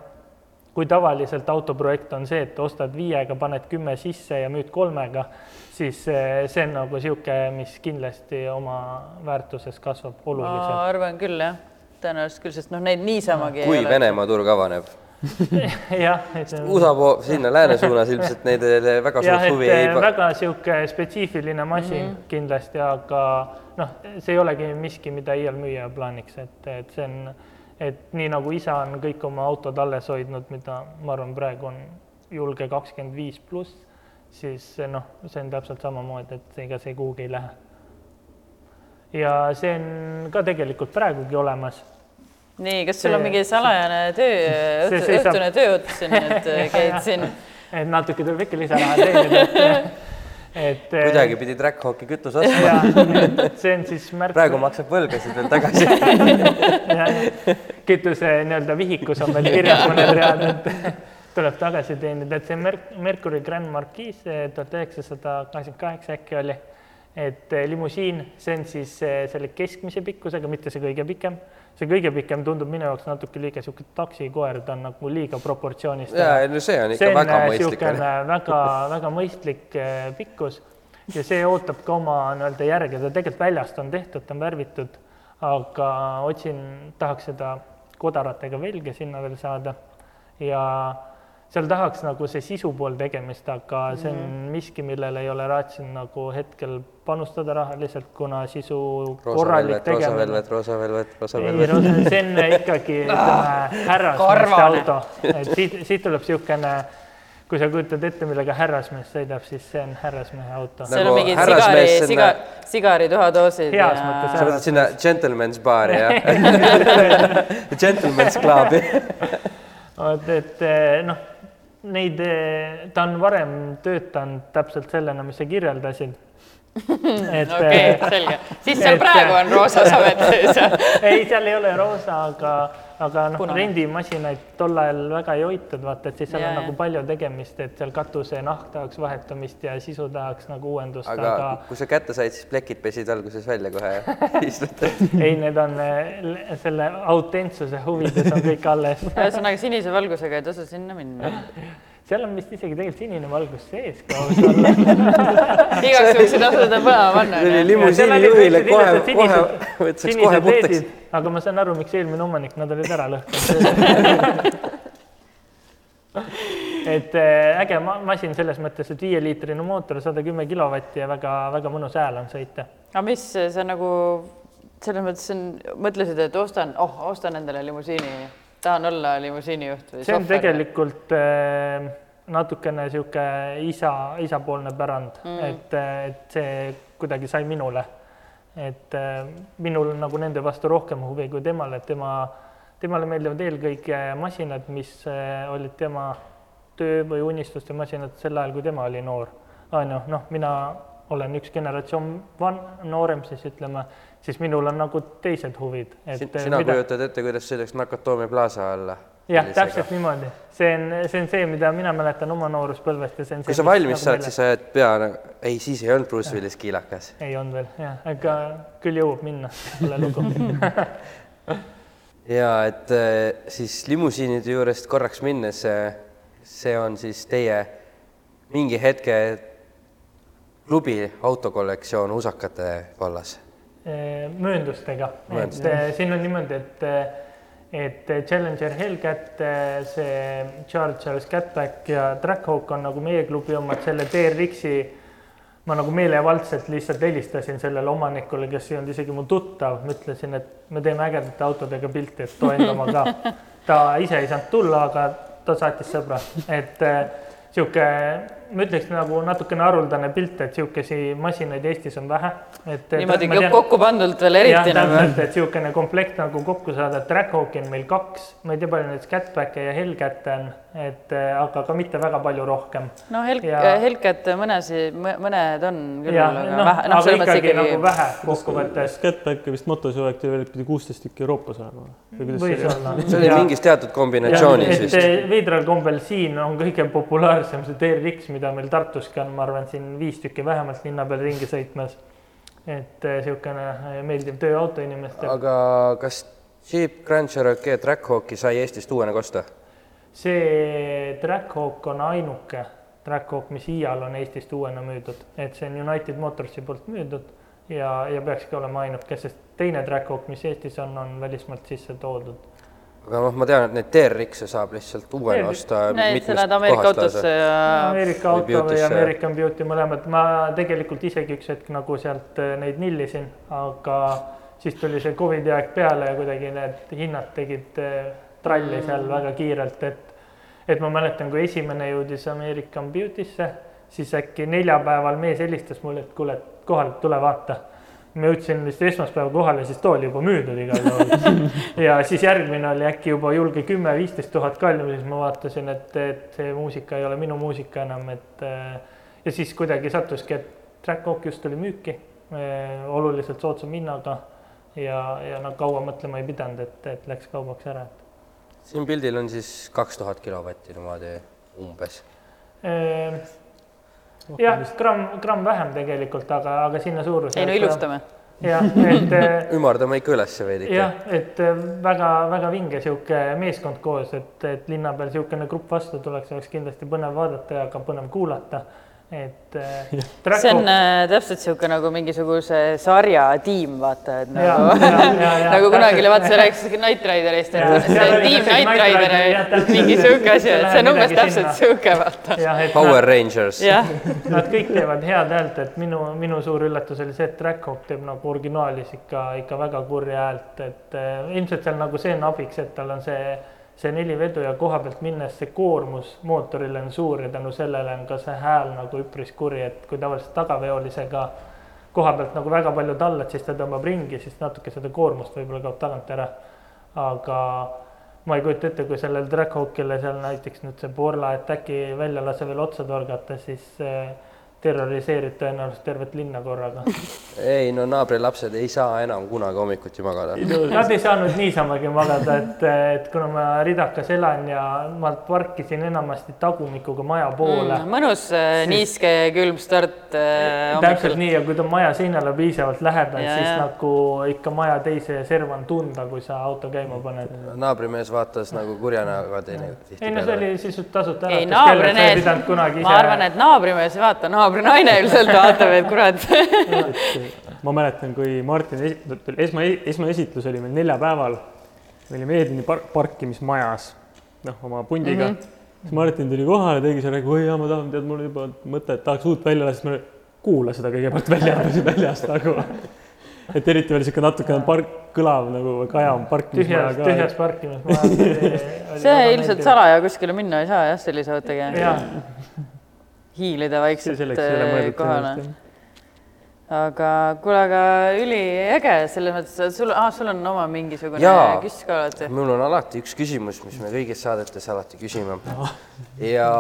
S6: kui tavaliselt autoprojekt on see, et ostad viiega, paned kümme sisse ja müüd kolmega, siis eh, see on nagu niisugune, mis kindlasti oma väärtuses kasvab
S3: ma
S6: oluliselt.
S3: arvan küll jah, tõenäoliselt küll, sest noh, neid niisamagi
S1: kui. Venemaa turg avaneb.
S6: jah, et see on-
S1: USA po- sinna lääne suunas ilmselt neid eh, väga
S6: jah,
S1: suurt huvi ei
S6: eh,
S1: pa-
S6: väga niisugune spetsiifiline masin mm. -hmm. kindlasti, aga noh, see ei olegi miski, mida iial müüa plaaniks, et, et see on, et nii nagu isa on kõik oma autod alles hoidnud, mida ma arvan, praegu on julge kakskümmend viis pluss, siis noh, see on täpselt samamoodi, et ega see kuhugi ei lähe. ja see on ka tegelikult praegugi olemas
S3: nii, kas sul on mingi salajane töö, õhtu, õhtune tööots siin, et äh, käid siin
S6: et natuke tuleb ikka lisaraha teenida, et, et
S1: kuidagi pidi Trackhawki kütus ostma,
S6: see on siis märk.
S1: praegu maksab võlgasid veel tagasi.
S6: kütuse nii-öelda vihikus on veel kirjas mõned read, et tuleb tagasi teenida, et see Merc- Mercury Grand Marquis tuhat üheksasada kaheksakümmend kaheksa äkki oli. et eh, limusiin, see on siis eh, selle keskmise pikkusega, mitte see kõige pikem. See kõige pikem tundub minu jaoks natuke liiga sihuke taksikoer, ta on nagu liiga proportsioonist
S1: ja, no see on ikka
S6: see on
S1: väga
S6: äh,
S1: mõistlik.
S6: niisugune väga, väga mõistlik äh, pikkus. Ja see ootab ka oma nii-öelda järge, ta tegelikult väljast on tehtud, ta on värvitud, aga otsin, tahaks seda kodaratega velge sinna veel saada. Ja seal tahaks nagu see sisu pool tegemist, aga see on
S1: Mhm.
S6: miski, millele ei ole raatsinud nagu hetkel panustada rahaliselt, kuna sisu
S1: roosa
S6: korralik
S1: velvet, roosa
S6: tegemine
S1: velvet, roosa velvet, roosa
S6: ei,
S1: velvet.
S6: no see on ikkagi härrasmeeste auto, et siit, siit tuleb niisugune, kui sa kujutad ette, millega härrasmees sõidab, siis see on härrasmehe auto.
S3: seal on
S1: Nagu
S3: mingid sigari, siga, sigarituhatoosid
S6: Heas mõttes,
S1: sa mõtled sinna gentleman's baari jah? Gentleman's club'i.
S6: vot, et eh, noh, neid, ta on varem töötanud täpselt sellena, mis sa kirjeldasid. et
S3: okei,
S6: eh,
S3: selge. siis seal
S6: et-
S3: praegu on roosa samet sees.
S6: ei, seal ei ole roosa, aga, aga noh, rendimasinaid tol ajal väga ei hoitud, vaata, et siis seal
S3: Ja,
S6: on
S3: ja.
S6: nagu palju tegemist, et seal katuse nahk tahaks vahetamist ja sisu tahaks nagu uuendust,
S1: aga
S6: aga
S1: kui sa kätte said, siis plekid pesid alguses välja kohe
S6: ei, need on eh, selle autentsuse huvides on kõik alles.
S3: ühesõnaga sinise valgusega ei tasu sinna minna.
S6: seal on vist isegi tegelikult sinine valgus sees ka
S3: igaks juhuks ei tasu seda põlema panna.
S1: see oli limusiini juhile kohe, kohe võtaks kohe puhtaks
S6: aga ma saan aru, miks eelmine omanik nad olid ära lõhkunud. et eh, äge ma masin selles mõttes, et viieliitrine mootor, sada kümme kilovatti ja väga-väga mõnus hääl on sõita.
S3: aga mis sa nagu selles mõttes on, mõtlesid, et ostan, oh, ostan endale limusiini, tahan olla limusiinijuht või?
S6: see on tegelikult äh, natukene sihuke isa, isapoolne pärand mm., et, et see kuidagi sai minule. et äh, minul on nagu nende vastu rohkem huvi kui temale, et tema, temale meeldivad eelkõige masinad, mis äh, olid tema töö või unistuste masinad sel ajal, kui tema oli noor. on ju, noh, mina olen üks generatsioon van-, noorem siis ütleme, siis minul on nagu teised huvid.
S1: sina kujutad ette, kuidas sõidaks Nakatomi plaza alla?
S6: jah, täpselt niimoodi, see on, see on see, mida mina mäletan oma nooruspõlvest ja see on see.
S1: kui sa valmis saad, siis sa jääd pea nagu, ei, siis ei olnud Bruce Willis kiilakas.
S6: ei olnud veel jah, aga küll jõuab minna, pole lugu.
S1: ja et eh, siis limusiinide juurest korraks minnes, see on siis teie mingi hetke klubi autokollektsioon usakate vallas.
S6: mööndustega, et
S1: Mööndustega.
S6: eh, siin on niimoodi, et et Challenger Hellcat, see Charger Scatback ja Trackhawk on nagu meie klubi omad, selle TRX-i ma nagu meelevaldselt lihtsalt helistasin sellele omanikule, kes ei olnud isegi mu tuttav, ütlesin, et me teeme ägedate autodega pilti, et too enda oma ka. ta ise ei saanud tulla, aga ta saatis sõbra, et eh, sihuke, ma ütleks nagu natukene haruldane pilt, et sihukesi masinaid Eestis on vähe, et.
S3: niimoodi kokku pandult veel
S6: jah,
S3: eriti nagu.
S6: täpselt, et sihukene komplekt nagu kokku saada, Trackhawki on meil kaks, ma ei tea, palju neid Scatbacke ja Hellcat'e on, et aga ka mitte väga palju rohkem.
S3: no Helk
S6: Ja-,
S3: Helket mõnesi, mõned on küll,
S6: jah,
S3: aga
S6: noh,
S3: vähe, noh,
S6: aga
S3: selles mõttes
S6: ikkagi nagu vähe kokkuvõttes.
S4: Scatbacki vist motosõjak pidi kuusteist tükki Euroopas olema või kuidas see oli?
S1: see oli mingis teatud kombinatsioonis
S6: et
S1: vist.
S6: veidral kombel siin on kõige populaarsem see TRX, mida meil Tartuski on, ma arvan, siin viis tükki vähemalt linna peal ringi sõitmas. et eh, niisugune eh, meeldiv tööauto inimestele.
S1: aga kas Jeep Grand Cherokee Trackhawki sai Eestist uuena kosta?
S6: see Trackhawk on ainuke Trackhawk, mis iial on Eestist uuena müüdud, et see on United Motorsi poolt müüdud ja, ja peakski olema ainuke, sest teine Trackhawk, mis Eestis on, on välismaalt sisse toodud.
S1: Aga noh, ma tean, et neid TRX-e saab lihtsalt uuena osta
S3: Need sa lähed Ameerika autosse ja
S6: Ameerika
S1: Või
S6: auto või
S1: Beauty'sse.
S6: American Beauty mõlemad, ma tegelikult isegi üks hetk nagu sealt eh, neid nillisin, aga siis tuli see Covidi aeg peale ja kuidagi need hinnad tegid eh, tralli seal väga kiirelt, et et ma mäletan, kui esimene jõudis American Beauty'sse, siis äkki neljapäeval mees helistas mulle, et kuule, et kohale tule vaata. Ma jõudsin vist esmaspäeval kohale, siis too oli juba müüdud igal juhul. ja siis järgmine oli äkki juba julge kümme-viisteist tuhat kallim, siis ma vaatasin, et, et see muusika ei ole minu muusika enam, et äh, ja siis kuidagi sattuski, et Track Hawk just tuli müüki äh, oluliselt soodsama hinnaga ja, ja noh, kaua mõtlema ei pidanud, et, et läks kaubaks ära
S1: siin pildil on siis kaks tuhat kilovatti niimoodi umbes.
S6: Ehm, jah, gramm, gramm vähem tegelikult, aga, aga sinna suurusjärku.
S3: ei no ilustame.
S6: jah, et eh,
S1: ümardame ikka ülesse veidike.
S6: jah, et väga-väga vinge sihuke meeskond koos, et, et linna peal niisugune grupp vastu tuleks, oleks kindlasti põnev vaadata ja ka põnev kuulata. Et Track
S3: see on äh, täpselt niisugune nagu mingisuguse sarja tiim, vaata, et nagu
S6: ja, ja, ja,
S3: nagu kunagi
S6: täpselt.
S3: vaata, sa rääkisid Knight Riderist,
S6: Ja,
S3: et see on
S6: oli
S3: tiim Knight Rider mingi sihuke asi, et see on umbes täpselt sihuke, vaata.
S1: Power Rangers.
S6: Nad kõik teevad head häält, et minu, minu suur üllatus oli see, et Trackhawk teeb nagu originaalis ikka, ikka väga kurja häält, et eh, ilmselt seal nagu see on abiks, et tal on see, see nelivedu ja koha pealt minnes see koormus mootorile on suur ja tänu sellele on ka see hääl nagu üpris kuri, et kui tavaliselt tagaveolisega koha pealt nagu väga palju tallad, siis ta tõmbab ringi, siis natuke seda koormust võib-olla kaob tagant ära. aga ma ei kujuta ette, kui sellel Trackhawkile seal näiteks nüüd see Borla Attacki väljalase veel otsa torgata, siis eh, terroriseerib tõenäoliselt tervet linna korraga.
S1: ei no naabrilapsed ei saa enam kunagi hommikuti magada.
S6: Nad ei saanud niisamagi magada, et, et kuna ma ridakas elan ja ma parkisin enamasti tagumikuga maja poole mm,.
S3: mõnus äh, niiske külm start äh,
S6: täpselt nii ja kui ta maja seinale piisavalt lähedal, siis
S3: ja.
S6: nagu ikka maja teise serva on tunda, kui sa auto käima paned.
S1: naabrimees vaatas nagu kurja näoga teine
S6: ei no see oli sisuliselt tasuta sa ei
S3: naabrimees ma arvan, et naabrimees ei vaata, naabrinaine ilmselt vaatab, et kurat.
S4: ma mäletan, kui Martin esi- esma, esmaesitlus oli meil neljapäeval, me olime Edeni par parkimismajas, noh, oma pundiga mm. -hmm. siis Martin tuli kohale, tegi seal, oi jaa, ma tahan, tead, mul on juba mõte, et tahaks uut välja lasta, siis ma kuula seda kõigepealt välja, väljast nagu. et eriti veel sihuke natukene park, kõlav nagu kajav parkimismaja
S6: tühjas, tühjas
S4: ka.
S6: parkimismajas.
S3: see ilmselt salaja kuskile minna ei saa jah, sellise autoga. Hiilida vaikselt kohale. aga kuule, aga üliäge selles mõttes, et sul ah,, sul on oma mingisugune
S1: Jaa.
S3: küss ka alati.
S1: mul on alati üks küsimus, mis me kõigis saadetes alati küsime. ja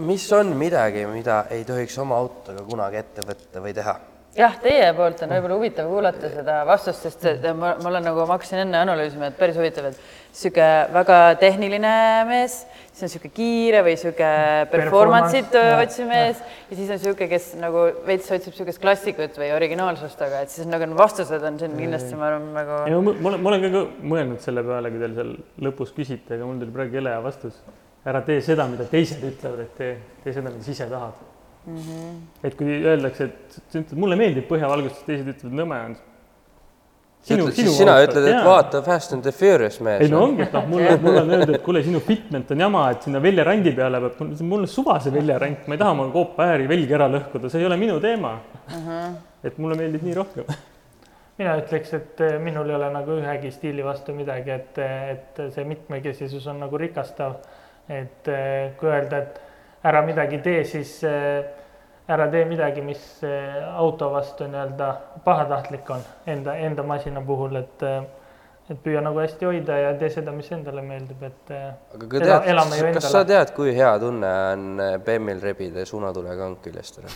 S1: mis on midagi, mida ei tohiks oma autoga kunagi ette võtta või teha?
S3: jah, teie poolt on võib-olla huvitav kuulata seda vastust, sest ma, ma olen nagu, ma hakkasin enne analüüsima, et päris huvitav, et sihuke väga tehniline mees, siis on sihuke kiire või sihuke performance'it
S6: Performance,
S3: otsiv mees ja siis on sihuke, kes nagu veits otsib sihukest klassikut või originaalsust, aga et siis nagu vastused on siin kindlasti, ma arvan, nagu
S4: ei, ma ma olen, ma olen ka mõelnud selle peale, kui teil seal lõpus küsite, aga mul tuli praegu jõle hea vastus. ära tee seda, mida teised ütlevad, et tee, tee seda, mida sa ise tahad mm. -hmm. et kui öeldakse, et mulle meeldib põhjavalgustus, teised ütlevad nõme on.
S1: Siis sina ütled, et vaata Fast and the Furious mees.
S4: ei no ongi, et noh, mulle, mulle on öeldud, et kuule, sinu fitment on jama, et sinna väljarandi peale peab, mul on suva see väljarand, ma ei taha oma koopa ääri velgi ära lõhkuda, see ei ole minu teema uh. -huh. et mulle meeldib nii rohkem.
S6: mina ütleks, et eh, minul ei ole nagu ühegi stiili vastu midagi, et, et see mitmekesisus on nagu rikastav. et eh, kui öelda, et ära midagi tee, siis äh, ära tee midagi, mis äh, auto vastu nii-öelda pahatahtlik on enda, enda masina puhul, et äh, et püüa nagu hästi hoida ja tee seda, mis endale meeldib, et äh,
S1: aga kui tead, kas sa
S6: endale.
S1: tead, kui hea tunne on BM-il rebida suunatulekank küljest ära?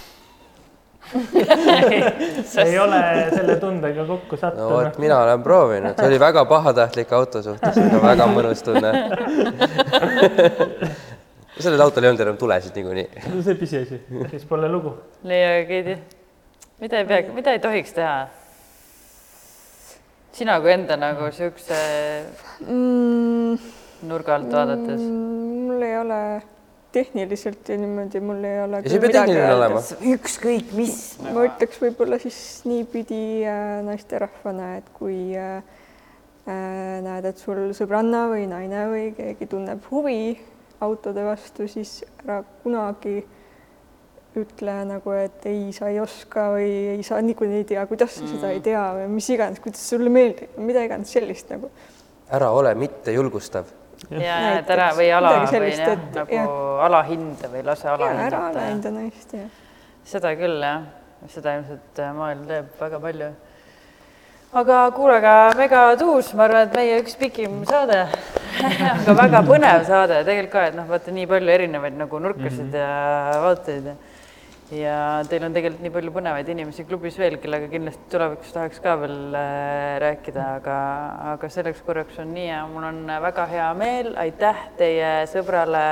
S6: ei ole selle tundega kokku
S1: no
S6: sattunud
S1: vot, mina olen proovinud, see oli väga pahatahtlik auto suhtes, aga väga mõnus tunne. sellel autol ei olnud enam tulesid niikuinii.
S4: no see pisiasi.
S6: siis pole lugu.
S3: Leia ja Keidi, mida ei pea, mida ei tohiks teha? sina kui enda nagu siukse
S5: mm,.
S3: nurga alt vaadates.
S5: mul ei ole tehniliselt ja niimoodi mul ei ole.
S1: Ja see ei pea tehniline olema..
S3: ükskõik mis.
S5: ma ütleks võib-olla siis niipidi äh, naisterahvana, et kui äh, äh, näed, et sul sõbranna või naine või keegi tunneb huvi autode vastu, siis ära kunagi ütle nagu, et ei, sa ei oska või ei, sa niikuinii ei tea, kuidas sa seda ei tea või mis iganes, kuidas sulle meeldib, mida iganes sellist nagu.
S1: ära ole mitte julgustav.
S3: ja, et ära või ala
S5: Midagi
S3: või
S5: sellist,
S3: jah,
S5: et-
S3: nagu
S5: jah.
S3: alahinde või lase
S5: ja ära alahinda naist ja
S3: seda küll jah, seda ilmselt äh, maailm teeb väga palju. Aga kuule, aga mega tuus, ma arvan, et meie üks pikim saade, aga väga põnev saade. Tegelikult ka, et noh, vaata nii palju erinevaid nagu nurkasid mm -hmm. ja vaateid. Ja ja teil on tegelikult nii palju põnevaid inimesi klubis veel, kellega kindlasti tulevikus tahaks ka veel äh, rääkida, aga, aga selleks korraks on nii ja mul on väga hea meel, aitäh teie sõbrale,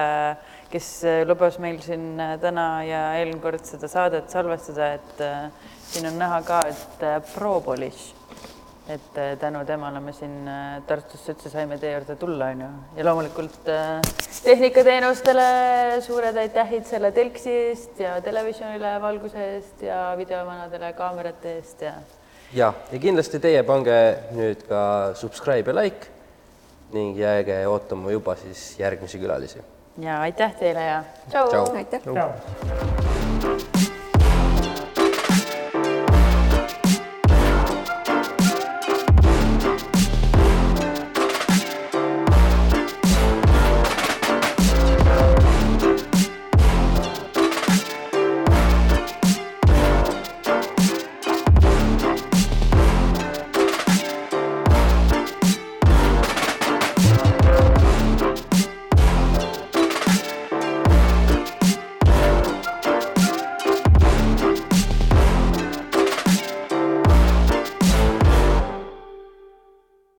S3: kes äh, lubas meil siin äh, täna ja eelmine kord seda saadet salvestada, et siin on näha ka, et Propolis et äh, tänu temale me siin äh, Tartusse üldse saime teie juurde tulla, on ju. ja loomulikult äh, tehnikateenustele suured aitähid selle telksi eest ja televisioonile valguse eest ja videomanadele kaamerate eest ja
S1: ja, ja kindlasti teie pange nüüd ka subscribe ja like ning jääge ootama juba siis järgmisi külalisi.
S3: ja aitäh teile ja tšau,
S5: aitäh.